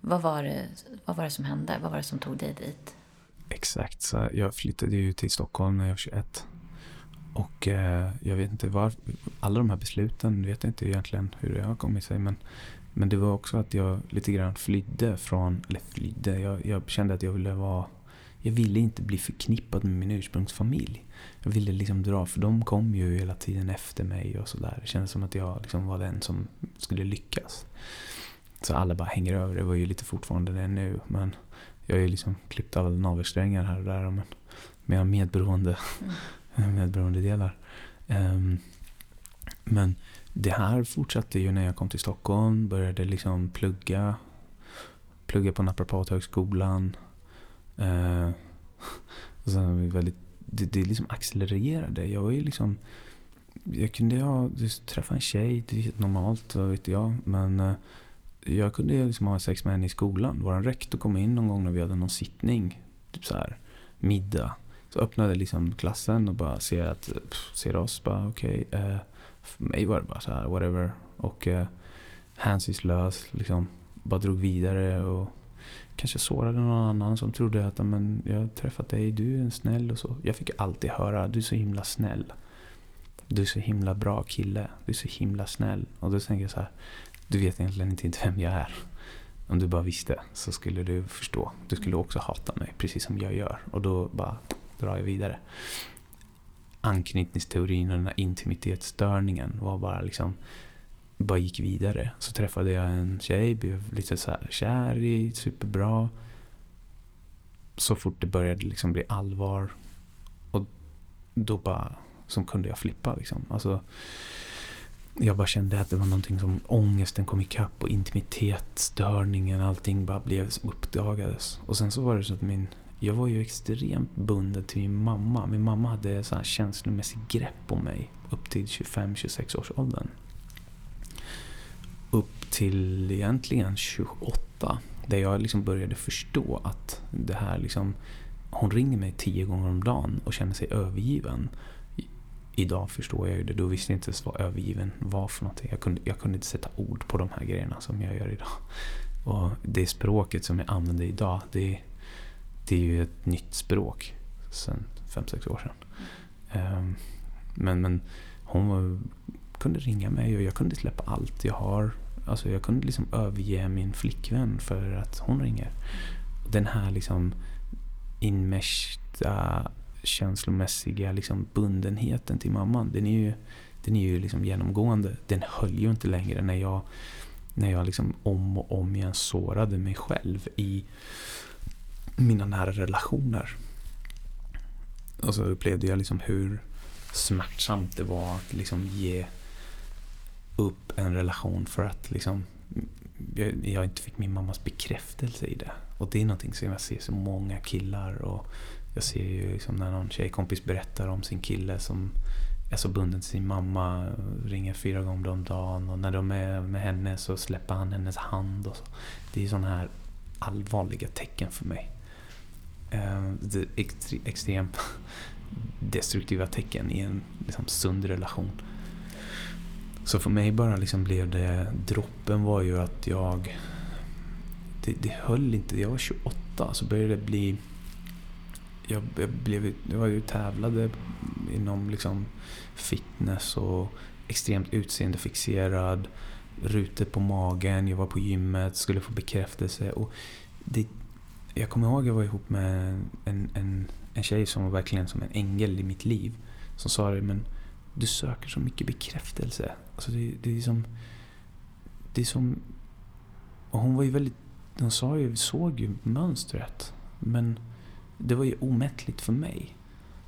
Vad var, det, vad var det som hände? Vad var det som tog dig dit? Exakt, så jag flyttade ju till Stockholm när jag var 21. Och eh, jag vet inte var, alla de här besluten vet jag inte egentligen hur det har kommit sig. Men, men det var också att jag lite grann flydde från, eller flydde, jag, jag kände att jag ville vara jag ville inte bli förknippad med min ursprungsfamilj. Jag ville liksom dra, för de kom ju hela tiden efter mig och sådär. Det kändes som att jag liksom var den som skulle lyckas. Så alla bara hänger över. Det var ju lite fortfarande det nu. Men jag är ju liksom klippt av navelsträngar här och där. Men med medberoende mm <laughs> medberoendedelar. Um, men det här fortsatte ju när jag kom till Stockholm, började liksom plugga. Plugga på Naprapathögskolan. Uh, <laughs> och sen väldigt, det, det liksom accelererade. Jag var ju liksom... Jag kunde ha, träffa en tjej, det är helt normalt, vet jag. Men uh, jag kunde liksom ha sex med henne i skolan. Vår rektor kom in någon gång när vi hade någon sittning. Typ så här, middag Så öppnade liksom klassen och bara ser, att, pff, ser oss. Bara okej. Okay, eh, för mig var det bara så här, whatever. Och eh, hänsynslös. Liksom, bara drog vidare och kanske sårade någon annan som trodde att men, jag har träffat dig, du är en snäll och så. Jag fick alltid höra, du är så himla snäll. Du är så himla bra kille. Du är så himla snäll. Och då tänker jag så här, du vet egentligen inte vem jag är. Om du bara visste så skulle du förstå. Du skulle också hata mig, precis som jag gör. Och då bara drar jag vidare. Anknytningsteorin och den här intimitetsstörningen var bara liksom bara gick vidare. Så träffade jag en tjej, blev lite så här kär i, superbra. Så fort det började liksom bli allvar. Och då bara, som kunde jag flippa liksom. Alltså, jag bara kände att det var någonting som ångesten kom ikapp och intimitetsstörningen, allting bara blev uppdagades. Och sen så var det så att min, jag var ju extremt bunden till min mamma. Min mamma hade så här känslomässig grepp om mig upp till 25-26 års åldern upp till egentligen 28. Där jag liksom började förstå att det här liksom... Hon ringer mig tio gånger om dagen och känner sig övergiven. Idag förstår jag ju det. Då visste jag inte ens vad övergiven var för någonting. Jag kunde, jag kunde inte sätta ord på de här grejerna som jag gör idag. Och det språket som jag använder idag, det, det är ju ett nytt språk sen 5-6 år sedan. Um, men, men hon var kunde ringa mig och jag kunde släppa allt jag har. Alltså jag kunde liksom överge min flickvän för att hon ringer. Den här liksom inmärsta känslomässiga liksom bundenheten till mamman, den är ju, den är ju liksom genomgående. Den höll ju inte längre när jag, när jag liksom om och om igen sårade mig själv i mina nära relationer. Och så upplevde jag liksom hur smärtsamt det var att liksom ge upp en relation för att liksom, jag, jag, inte fick min mammas bekräftelse i det. Och det är någonting som jag ser så många killar och jag ser ju liksom när någon tjejkompis berättar om sin kille som är så bunden till sin mamma, ringer fyra gånger om dagen och när de är med henne så släpper han hennes hand. Och så. Det är sådana här allvarliga tecken för mig. Eh, det är extremt <laughs> destruktiva tecken i en liksom, sund relation. Så för mig bara liksom blev det, droppen var ju att jag, det, det höll inte, jag var 28 så började det bli, jag, jag, blev, jag var ju tävlade inom liksom fitness och extremt utseendefixerad, rutor på magen, jag var på gymmet, skulle få bekräftelse. Och det, jag kommer ihåg att jag var ihop med en, en, en tjej som var verkligen som en ängel i mitt liv. Som sa det, men du söker så mycket bekräftelse. Alltså det, det är som... Det är som... Och hon var ju väldigt... Hon sa ju, såg ju mönstret. Men det var ju omättligt för mig.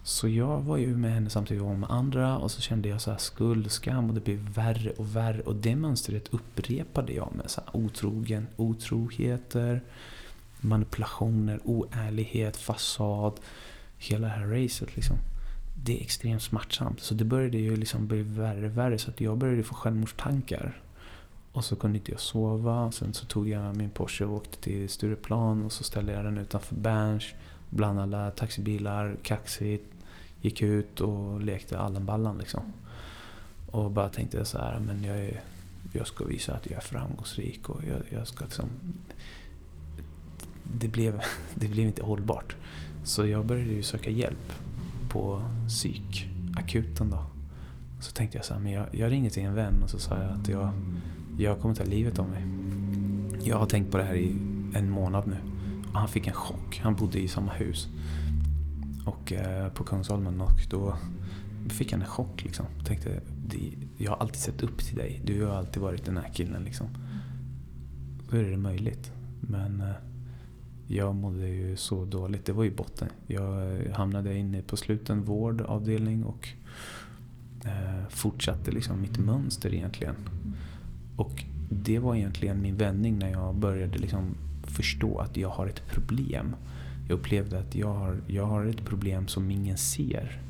Så jag var ju med henne samtidigt som med andra och så kände jag så här skuld, skam och det blev värre och värre. Och det mönstret upprepade jag med så här otrogen, otroheter, manipulationer, oärlighet, fasad. Hela det här racet liksom det är extremt smärtsamt. Så det började ju liksom bli värre och värre så att jag började få självmordstankar. Och så kunde inte jag sova. Sen så tog jag min Porsche och åkte till Stureplan och så ställde jag den utanför Berns. Bland alla taxibilar, kaxigt. Gick ut och lekte Allenballan liksom. Och bara tänkte så här, men jag, är, jag ska visa att jag är framgångsrik och jag, jag ska liksom... Det blev, <laughs> det blev inte hållbart. Så jag började ju söka hjälp på psykakuten då. Så tänkte jag så här, men jag, jag ringde till en vän och så sa jag att jag, jag kommer ta livet av mig. Jag har tänkt på det här i en månad nu. Han fick en chock. Han bodde i samma hus. Och eh, på Kungsholmen och då fick han en chock liksom. Tänkte, jag har alltid sett upp till dig. Du har alltid varit den här killen liksom. Hur är det möjligt? Men eh, jag mådde ju så dåligt. Det var ju botten. Jag eh, hamnade inne på sluten vårdavdelning och eh, fortsatte liksom mitt mönster egentligen. Och det var egentligen min vändning när jag började liksom förstå att jag har ett problem. Jag upplevde att jag har, jag har ett problem som ingen ser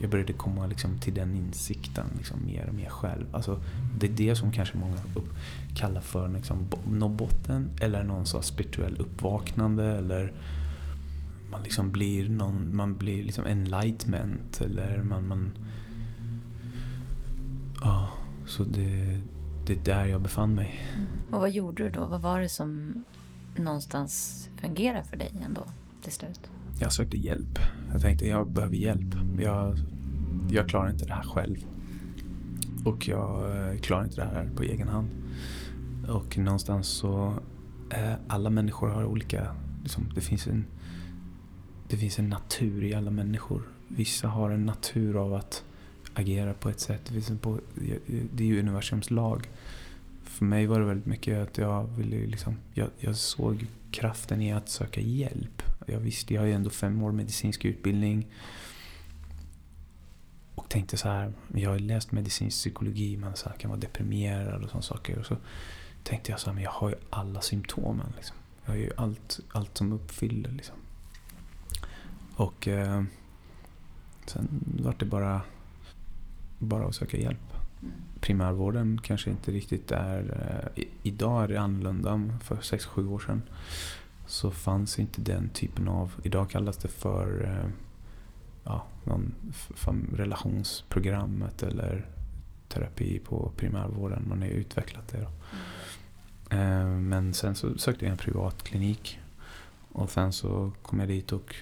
jag började komma liksom till den insikten liksom mer och mer själv. Alltså, det är det som kanske många upp, kallar för liksom, nå botten eller någon sorts spirituell uppvaknande eller man liksom blir någon, man blir liksom enlightenment eller man, man ja, så det, det är där jag befann mig. Och vad gjorde du då? Vad var det som någonstans fungerar för dig ändå till slut? Jag sökte hjälp. Jag tänkte jag behöver hjälp. Jag, jag klarar inte det här själv. Och jag eh, klarar inte det här på egen hand. Och någonstans så, eh, alla människor har olika, liksom, det finns en det finns en natur i alla människor. Vissa har en natur av att agera på ett sätt. Det är ju universums lag. För mig var det väldigt mycket att jag ville liksom, jag, jag såg kraften i att söka hjälp. Jag visste, jag har ju ändå fem år medicinsk utbildning. Och tänkte så här, jag har läst medicinsk psykologi, man så kan vara deprimerad och sådana saker. Och så tänkte jag så här, men jag har ju alla symptomen. Liksom. Jag har ju allt, allt som uppfyller. Liksom. Och eh, sen var det bara, bara att söka hjälp. Primärvården kanske inte riktigt är... Eh, idag är det annorlunda. För 6-7 år sedan så fanns inte den typen av... Idag kallas det för eh, ja, någon relationsprogrammet eller terapi på primärvården. Man har utvecklat det. Då. Mm. Eh, men sen så sökte jag en privat klinik och sen så kom jag dit och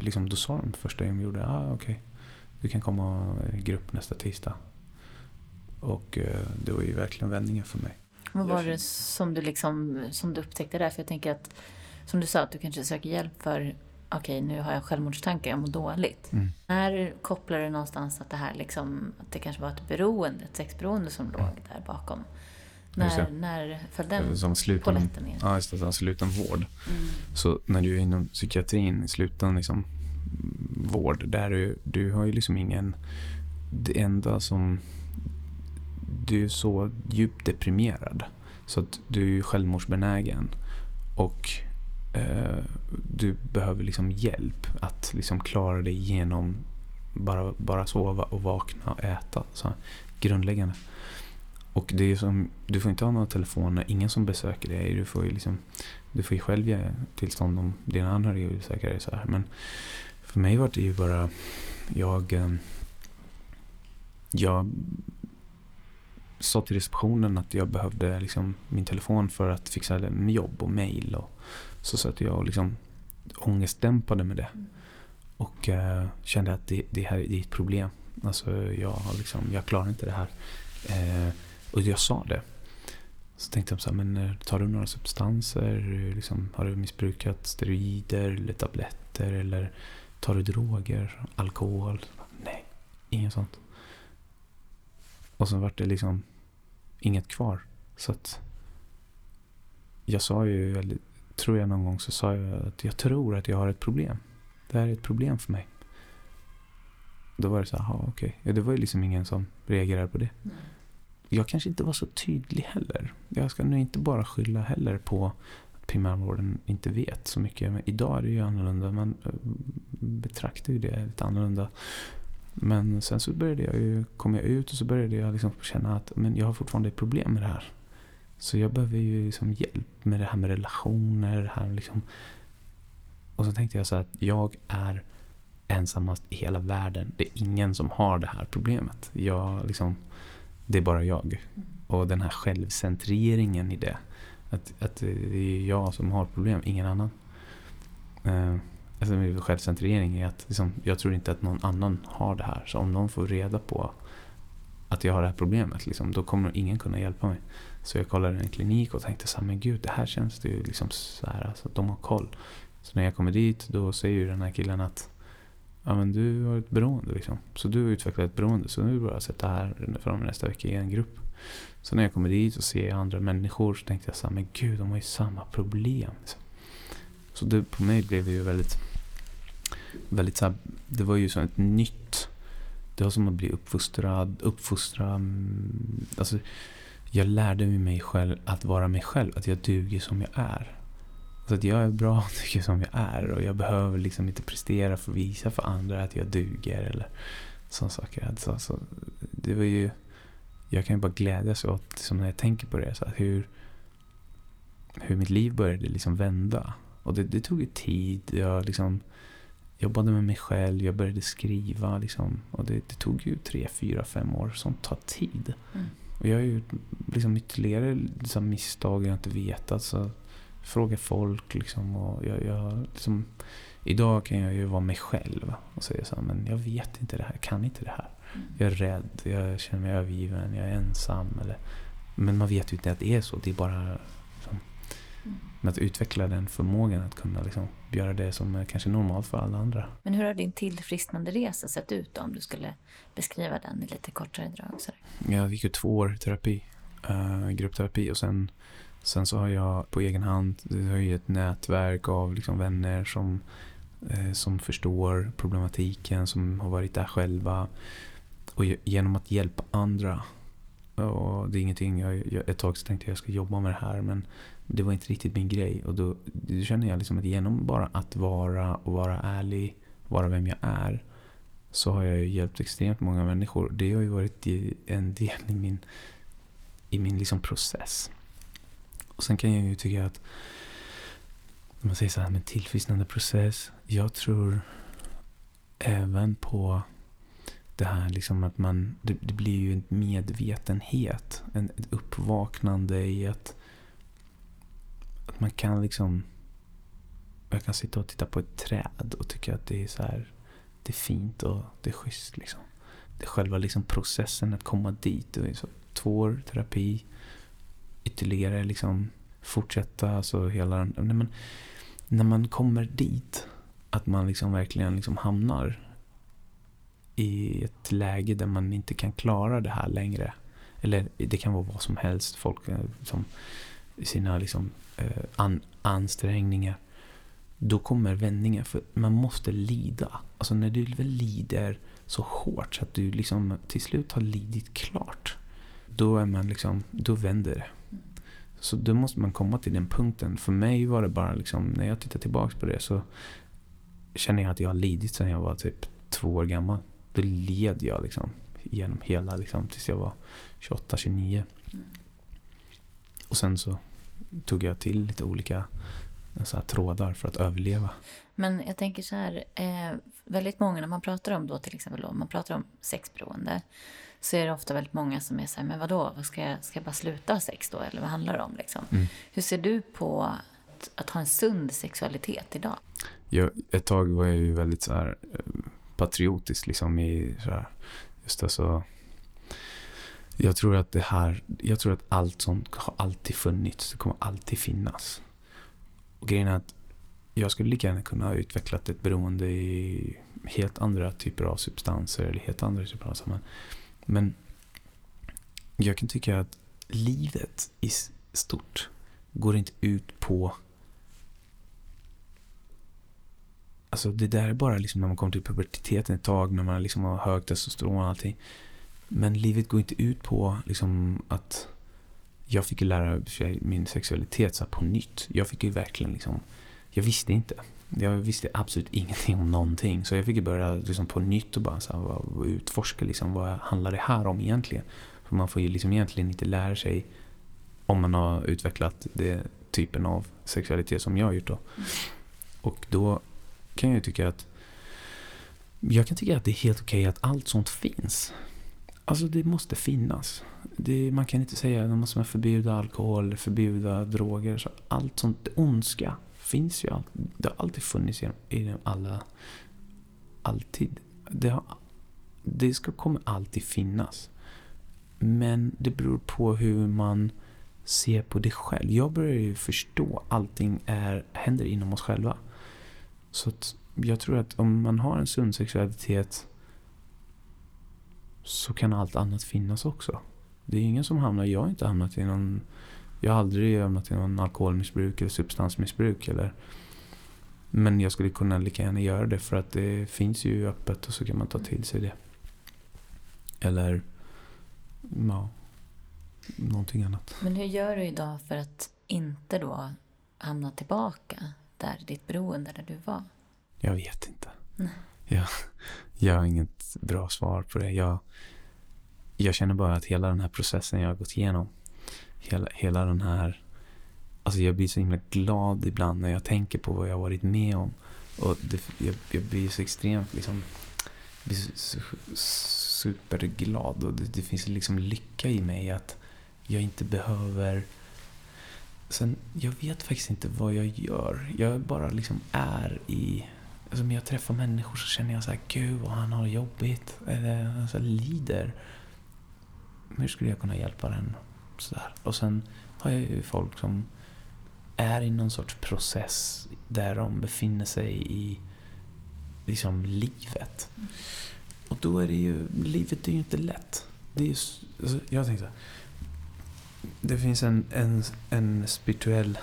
liksom, då sa de första de gjorde, ah, okej, okay, du kan komma i grupp nästa tisdag. Och eh, det var ju verkligen vändningen för mig. Vad var det som du, liksom, som du upptäckte där? För jag tänker att, som du sa, att du kanske söker hjälp för okej, okay, nu har jag självmordstankar, jag mår dåligt. Mm. När kopplar du någonstans att det här liksom, att det kanske var ett beroende, ett sexberoende som låg där bakom? När, när föll den som sluten, polletten ner? Ja, just det. Som sluten vård. Mm. Så när du är inom psykiatrin, i sluten liksom, vård, där du, du har ju liksom ingen... Det enda som... Du är så djupt deprimerad så att du är självmordsbenägen. Och eh, du behöver liksom hjälp att liksom klara dig genom bara, bara sova och vakna och äta. Så grundläggande. Och det är som, du får inte ha några telefoner, ingen som besöker dig. Du får ju, liksom, du får ju själv ge tillstånd om dina anhöriga vill besöka dig. Så här. Men för mig var det ju bara, jag, eh, jag sa till receptionen att jag behövde liksom min telefon för att fixa jobb och mail. Och så satt jag och liksom ångestdämpade med det. Och uh, kände att det, det här det är ett problem. Alltså jag, liksom, jag klarar inte det här. Uh, och jag sa det. Så tänkte jag så här, men eh, tar du några substanser? Liksom, har du missbrukat steroider eller tabletter? Eller tar du droger? Alkohol? Nej, inget sånt. Och så vart det liksom inget kvar. Så att jag sa ju, eller tror jag någon gång så sa jag att jag tror att jag har ett problem. Det här är ett problem för mig. Då var det så här, okej. Okay. det var ju liksom ingen som reagerade på det. Jag kanske inte var så tydlig heller. Jag ska nu inte bara skylla heller på att primärvården inte vet så mycket. Men idag är det ju annorlunda. Man eh, betraktar ju det lite annorlunda. Men sen så började jag ju, kom jag ut och så började jag liksom känna att men jag har fortfarande ett problem med det här. Så jag behöver ju liksom hjälp med det här med relationer. Det här liksom. Och så tänkte jag så att jag är ensammast i hela världen. Det är ingen som har det här problemet. Jag liksom det är bara jag. Och den här självcentreringen i det. Att, att det är jag som har problem, ingen annan. Eh, Uh, alltså självcentrering är att liksom, jag tror inte att någon annan har det här. Så om någon får reda på att jag har det här problemet, liksom, då kommer ingen kunna hjälpa mig. Så jag kollade en klinik och tänkte så här, men gud, det här känns det ju liksom så här, alltså, de har koll. Så när jag kommer dit, då säger ju den här killen att ja men du har ett beroende liksom. Så du har utvecklat ett beroende. Så nu är det bara att sätta här fram nästa vecka i en grupp. Så när jag kommer dit och ser andra människor så tänkte jag så här, men gud de har ju samma problem. Liksom. Så det, på mig blev det ju väldigt, väldigt så här, det var ju som ett nytt, det var som att bli uppfostrad, uppfostra, mm, alltså jag lärde mig själv att vara mig själv, att jag duger som jag är. Alltså att jag är bra tycker som jag är och jag behöver liksom inte prestera för att visa för andra att jag duger eller sådana saker. Alltså, så det var ju, jag kan ju bara glädjas åt, liksom när jag tänker på det, så att hur, hur mitt liv började liksom vända. Och det, det tog ju tid. Jag liksom jobbade med mig själv, jag började skriva. Liksom, och det, det tog ju tre, fyra, fem år. Sånt tar tid. Mm. Och jag har ju liksom ytterligare liksom misstag jag inte vetat. Så fråga folk liksom. Och jag, jag, liksom, idag kan jag ju vara mig själv och säga så här, men jag vet inte det här, jag kan inte det här. Mm. Jag är rädd, jag känner mig övergiven, jag är ensam. Eller, men man vet ju inte att det är så. Det är bara liksom, Mm. att utveckla den förmågan att kunna liksom, göra det som är kanske normalt för alla andra. Men hur har din tillfrisknande resa sett ut då, om du skulle beskriva den i lite kortare drag? Så Jag gick ju två år i terapi, uh, gruppterapi och sen, sen så har jag på egen hand jag har ju ett nätverk av liksom vänner som, eh, som förstår problematiken, som har varit där själva. Och ge- genom att hjälpa andra. Och det är ingenting, jag, jag, ett tag så tänkte jag att jag ska jobba med det här men det var inte riktigt min grej. Och då, då känner jag liksom att genom bara att vara och vara ärlig, vara vem jag är så har jag ju hjälpt extremt många människor. Det har ju varit en del i min, i min liksom process. Och sen kan jag ju tycka att när man säger så här med tillfrisknande process. Jag tror även på det här liksom att man, det, det blir ju en medvetenhet, en, ett uppvaknande i att, att man kan liksom, jag kan sitta och titta på ett träd och tycka att det är så här, det är fint och det är schysst liksom. Det är själva liksom processen att komma dit, Och så två år terapi, ytterligare liksom fortsätta, alltså hela den, när man, när man kommer dit, att man liksom verkligen liksom hamnar i ett läge där man inte kan klara det här längre. Eller det kan vara vad som helst. Folk eh, som sina liksom, eh, an, ansträngningar. Då kommer vändningen. För man måste lida. Alltså när du väl lider så hårt så att du liksom till slut har lidit klart. Då är man liksom, då vänder det. Så då måste man komma till den punkten. För mig var det bara liksom, när jag tittar tillbaka på det så känner jag att jag har lidit sedan jag var typ två år gammal. Då led jag liksom genom hela, liksom, tills jag var 28, 29. Mm. Och sen så tog jag till lite olika så här, trådar för att överleva. Men jag tänker så här, eh, väldigt många när man pratar om då till exempel om man pratar om sexberoende så är det ofta väldigt många som är så här, men vadå, vad ska jag, ska jag bara sluta ha sex då eller vad handlar det om liksom? Mm. Hur ser du på att, att ha en sund sexualitet idag? Jag, ett tag var jag ju väldigt så här, eh, patriotisk liksom i så här, just alltså jag tror att det här, jag tror att allt sånt har alltid funnits, det kommer alltid finnas. Och grejen är att jag skulle lika gärna kunna ha utvecklat ett beroende i helt andra typer av substanser eller helt andra typer av sammanhang. Men jag kan tycka att livet i stort går inte ut på Alltså det där är bara liksom när man kommer till puberteten ett tag, när man liksom har hög testosteron och allting. Men livet går inte ut på liksom att jag fick lära sig min sexualitet så på nytt. Jag fick ju verkligen liksom, jag visste inte. Jag visste absolut ingenting om någonting. Så jag fick ju börja liksom på nytt och bara så här, utforska liksom, vad handlar det här om egentligen? För man får ju liksom egentligen inte lära sig om man har utvecklat den typen av sexualitet som jag har gjort då. Och då kan jag ju tycka att jag kan tycka att det är helt okej att allt sånt finns. Alltså det måste finnas. Det, man kan inte säga att man måste förbjuda alkohol, förbjuda droger. Så allt sånt, ondska finns ju. Det har alltid funnits i, i alla... Alltid. Det, har, det ska, kommer alltid finnas. Men det beror på hur man ser på det själv. Jag börjar ju förstå allting är, händer inom oss själva. Så att jag tror att om man har en sund sexualitet så kan allt annat finnas också. Det är ingen som hamnar, jag har inte hamnat i någon, jag har aldrig hamnat i någon alkoholmissbruk eller substansmissbruk eller men jag skulle kunna lika gärna göra det för att det finns ju öppet och så kan man ta till sig det. Eller, ja, någonting annat. Men hur gör du idag för att inte då hamna tillbaka där ditt beroende där du var? Jag vet inte. Jag, jag har inget bra svar på det. Jag, jag känner bara att hela den här processen jag har gått igenom, hela, hela den här Alltså jag blir så himla glad ibland när jag tänker på vad jag har varit med om. Och det, jag, jag blir så extremt liksom blir så, superglad och det, det, finns liksom lycka i mig att jag inte behöver Sen, jag vet faktiskt inte vad jag gör. Jag bara liksom är i... Alltså när jag träffar människor så känner jag så här, gud vad han har jobbigt. Eller alltså, lider. Hur skulle jag kunna hjälpa den? Sådär. Och sen har jag ju folk som är i någon sorts process där de befinner sig i liksom livet. Och då är det ju, livet är ju inte lätt. Det är ju, alltså, jag tänkte det finns en, en, en spirituell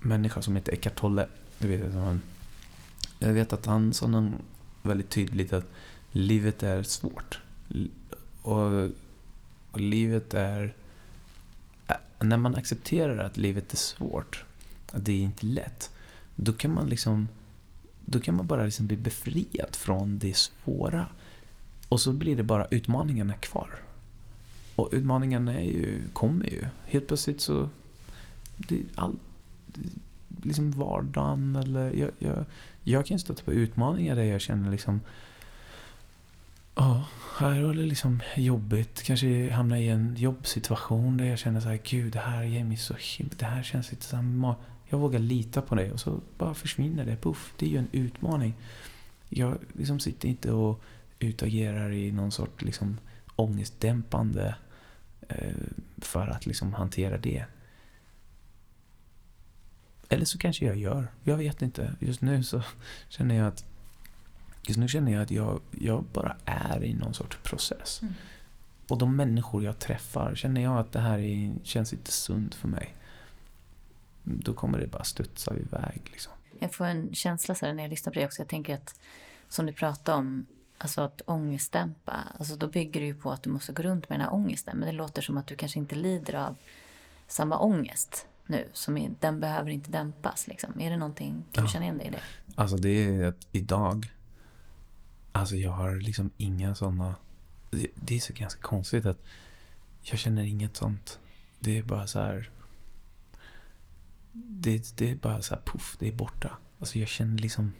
människa som heter Eckart Tolle. Du vet, han, jag vet att han sa någon väldigt tydligt att livet är svårt. Och, och livet är... När man accepterar att livet är svårt, att det är inte lätt, då kan man liksom då kan man bara liksom bli befriad från det svåra. Och så blir det bara utmaningarna kvar. Och utmaningarna är ju, kommer ju. Helt plötsligt så... Det, all, liksom vardagen eller... Jag, jag, jag kan stöta på utmaningar där jag känner liksom... Ja, här var det liksom jobbigt. Kanske hamna i en jobbsituation där jag känner så här, gud det här ger mig så himla... Det här känns inte så Jag vågar lita på det och så bara försvinner det. Puff, det är ju en utmaning. Jag liksom sitter inte och utagerar i någon sorts liksom ångestdämpande eh, för att liksom hantera det. Eller så kanske jag gör. Jag vet inte. Just nu så <laughs> känner jag att Just nu känner jag att jag, jag bara är i någon sorts process. Mm. Och de människor jag träffar, känner jag att det här är, känns inte sunt för mig. Då kommer det bara studsa iväg. Liksom. Jag får en känsla så när jag lyssnar på dig också. Jag tänker att, som du pratade om, Alltså att ångestdämpa, alltså då bygger det ju på att du måste gå runt med den här ångesten. Men det låter som att du kanske inte lider av samma ångest nu. Som är, den behöver inte dämpas. Liksom. Är det någonting, kan du känna igen dig i det? Alltså det är att idag, alltså jag har liksom inga sådana, det, det är så ganska konstigt att jag känner inget sånt. Det är bara så här, det, det är bara så här puff, det är borta. Alltså jag känner liksom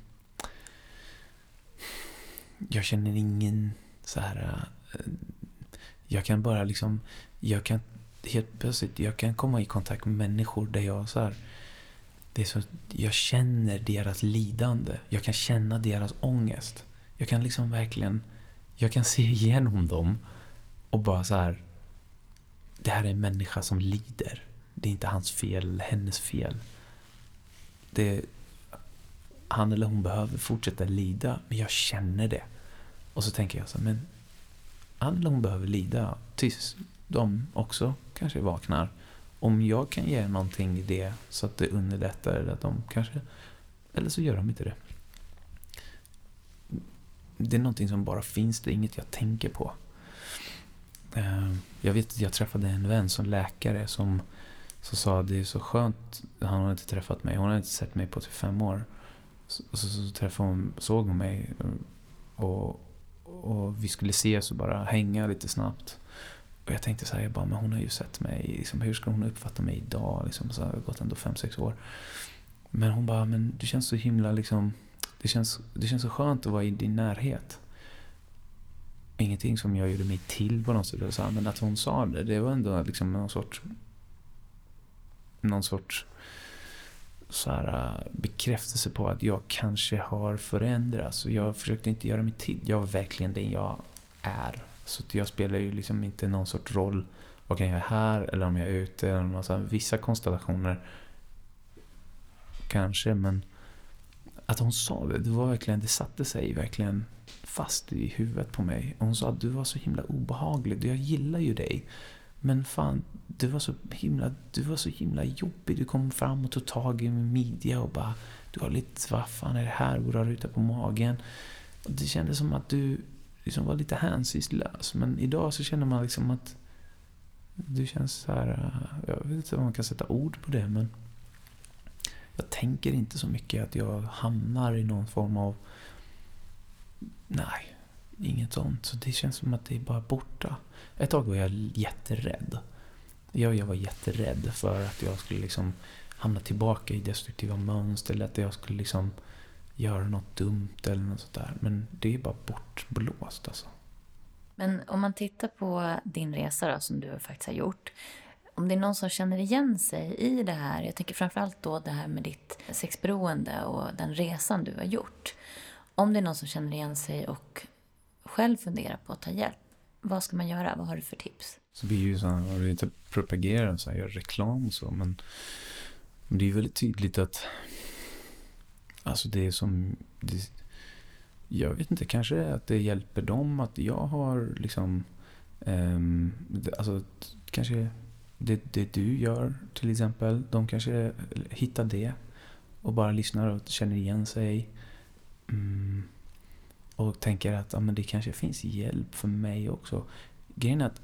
jag känner ingen så här... Eh, jag kan bara liksom... Jag kan helt plötsligt jag kan komma i kontakt med människor där jag så här... Det är så, jag känner deras lidande. Jag kan känna deras ångest. Jag kan liksom verkligen... Jag kan se igenom dem och bara så här... Det här är en människa som lider. Det är inte hans fel, hennes fel. Det, han eller hon behöver fortsätta lida, men jag känner det. Och så tänker jag så här, men han eller hon behöver lida tills de också kanske vaknar. Om jag kan ge någonting i det så att det underlättar eller att de kanske... Eller så gör de inte det. Det är någonting som bara finns, det är inget jag tänker på. Eh, jag vet att jag träffade en vän som läkare som, som sa att det är så skönt, han har inte träffat mig, hon har inte sett mig på typ fem år. Så, så, så träffade hon, såg hon mig eh, och, och vi skulle ses och bara hänga lite snabbt. Och jag tänkte så här, jag bara, men hon har ju sett mig, liksom, hur ska hon uppfatta mig idag? Liksom, så har det gått ändå fem sex år. Men hon bara, men du känns så himla liksom, det känns, det känns så skönt att vara i din närhet. Ingenting som jag gjorde mig till på något sätt, men att hon sa det, det var ändå liksom någon sorts, någon sorts så här, bekräftelse på att jag kanske har förändrats. Och jag försökte inte göra mig till. Jag var verkligen den jag är. Så jag spelar ju liksom inte någon sorts roll. Vad kan jag göra här eller om jag är ute. Eller massa, vissa konstellationer kanske, men att hon sa det, det var verkligen, det satte sig verkligen fast i huvudet på mig. Och hon sa att du var så himla obehaglig. Jag gillar ju dig. Men fan, du var så himla, du var så himla jobbig. Du kom fram och tog tag i min midja och bara, du har lite, vad fan är det här? Går du ruta på magen. Och det kändes som att du liksom vara lite hänsynslös. Men idag så känner man liksom att du känns så här, eh, jag vet inte om man kan sätta ord på det, men jag tänker inte så mycket att jag hamnar i någon form av, nej, inget sånt. Så det känns som att det är bara borta. Ett tag var jag jätterädd. jag, jag var jätterädd för att jag skulle liksom hamna tillbaka i destruktiva mönster eller att jag skulle liksom göra något dumt eller något sånt där. Men det är bara bortblåst alltså. Men om man tittar på din resa då, som du faktiskt har gjort. Om det är någon som känner igen sig i det här, jag tänker framförallt då det här med ditt sexberoende och den resan du har gjort. Om det är någon som känner igen sig och själv funderar på att ta hjälp, vad ska man göra? Vad har du för tips? Så blir ju så här, jag vill inte propagera så här, göra reklam och så, men, men det är ju väldigt tydligt att alltså det är som, det, jag vet inte, kanske att det hjälper dem att jag har liksom, um, alltså kanske det, det du gör till exempel, de kanske hittar det och bara lyssnar och känner igen sig. Mm, och tänker att ja, men det kanske finns hjälp för mig också. Grejen är att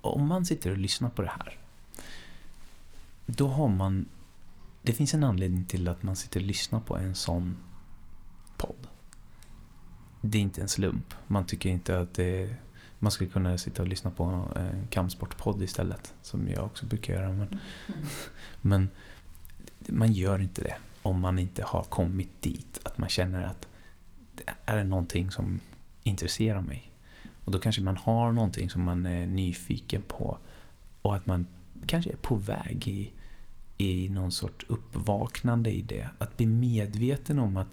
om man sitter och lyssnar på det här, då har man... Det finns en anledning till att man sitter och lyssnar på en sån podd. Det är inte en slump. Man tycker inte att det, man skulle kunna sitta och lyssna på en kampsportpodd istället, som jag också brukar göra. Men, mm. men man gör inte det om man inte har kommit dit, att man känner att är det någonting som intresserar mig? Och då kanske man har någonting som man är nyfiken på och att man kanske är på väg i, i någon sorts uppvaknande i det. Att bli medveten om att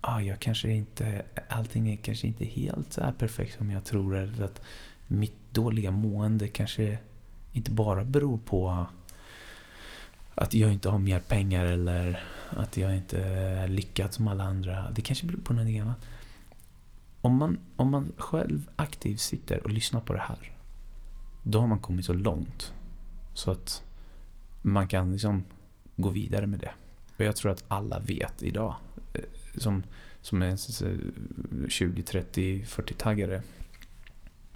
ah, jag kanske inte, allting är kanske inte helt så här perfekt som jag tror. Eller att mitt dåliga mående kanske inte bara beror på att jag inte har mer pengar eller att jag inte lyckats som alla andra. Det kanske beror på någonting annat. Om man, om man själv aktivt sitter och lyssnar på det här, då har man kommit så långt så att man kan liksom gå vidare med det. Och jag tror att alla vet idag, eh, som, som är 20, 30, 40-taggare,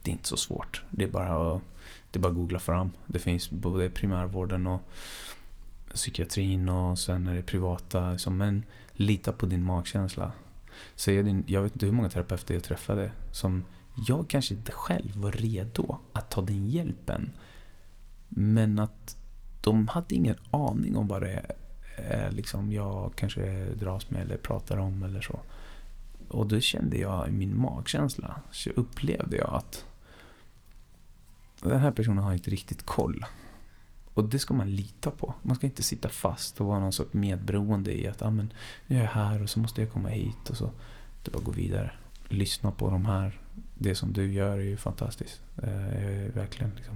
det är inte så svårt. Det är bara att, det är bara att googla fram. Det finns både primärvården och psykiatrin och sen är det privata. Liksom. men lita på din magkänsla. Så jag, jag vet inte hur många terapeuter jag träffade som jag kanske inte själv var redo att ta den hjälpen. Men att de hade ingen aning om vad det är liksom jag kanske dras med eller pratar om eller så. Och då kände jag i min magkänsla, så upplevde jag att den här personen har inte riktigt koll. Och det ska man lita på. Man ska inte sitta fast och vara någon sorts medberoende i att ah, men, nu är jag här och så måste jag komma hit. och så. Det bara gå vidare. Lyssna på de här. Det som du gör är ju fantastiskt. Eh, jag är verkligen liksom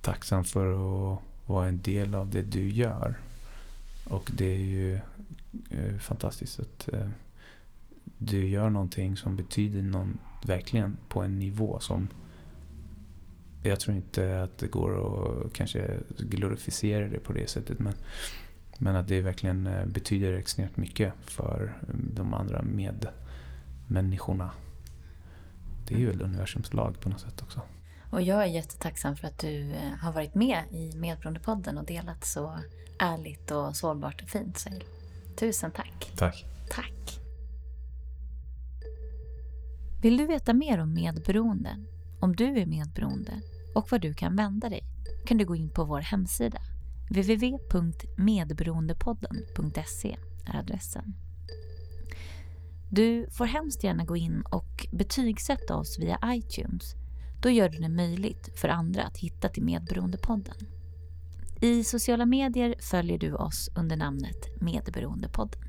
tacksam för att vara en del av det du gör. Och det är ju eh, fantastiskt att eh, du gör någonting som betyder någon, verkligen på en nivå som jag tror inte att det går att kanske glorifiera det på det sättet. Men, men att det verkligen eh, betyder extremt mycket för mm, de andra medmänniskorna. Det är ju ett universums lag på något sätt också. Och jag är jättetacksam för att du eh, har varit med i Medberoendepodden och delat så ärligt och sårbart och fint. Så tusen tack. Tack. Tack. Vill du veta mer om medberoende? Om du är medberoende och var du kan vända dig kan du gå in på vår hemsida. www.medberoendepodden.se är adressen. Du får hemskt gärna gå in och betygsätta oss via iTunes. Då gör du det möjligt för andra att hitta till Medberoendepodden. I sociala medier följer du oss under namnet Medberoendepodden.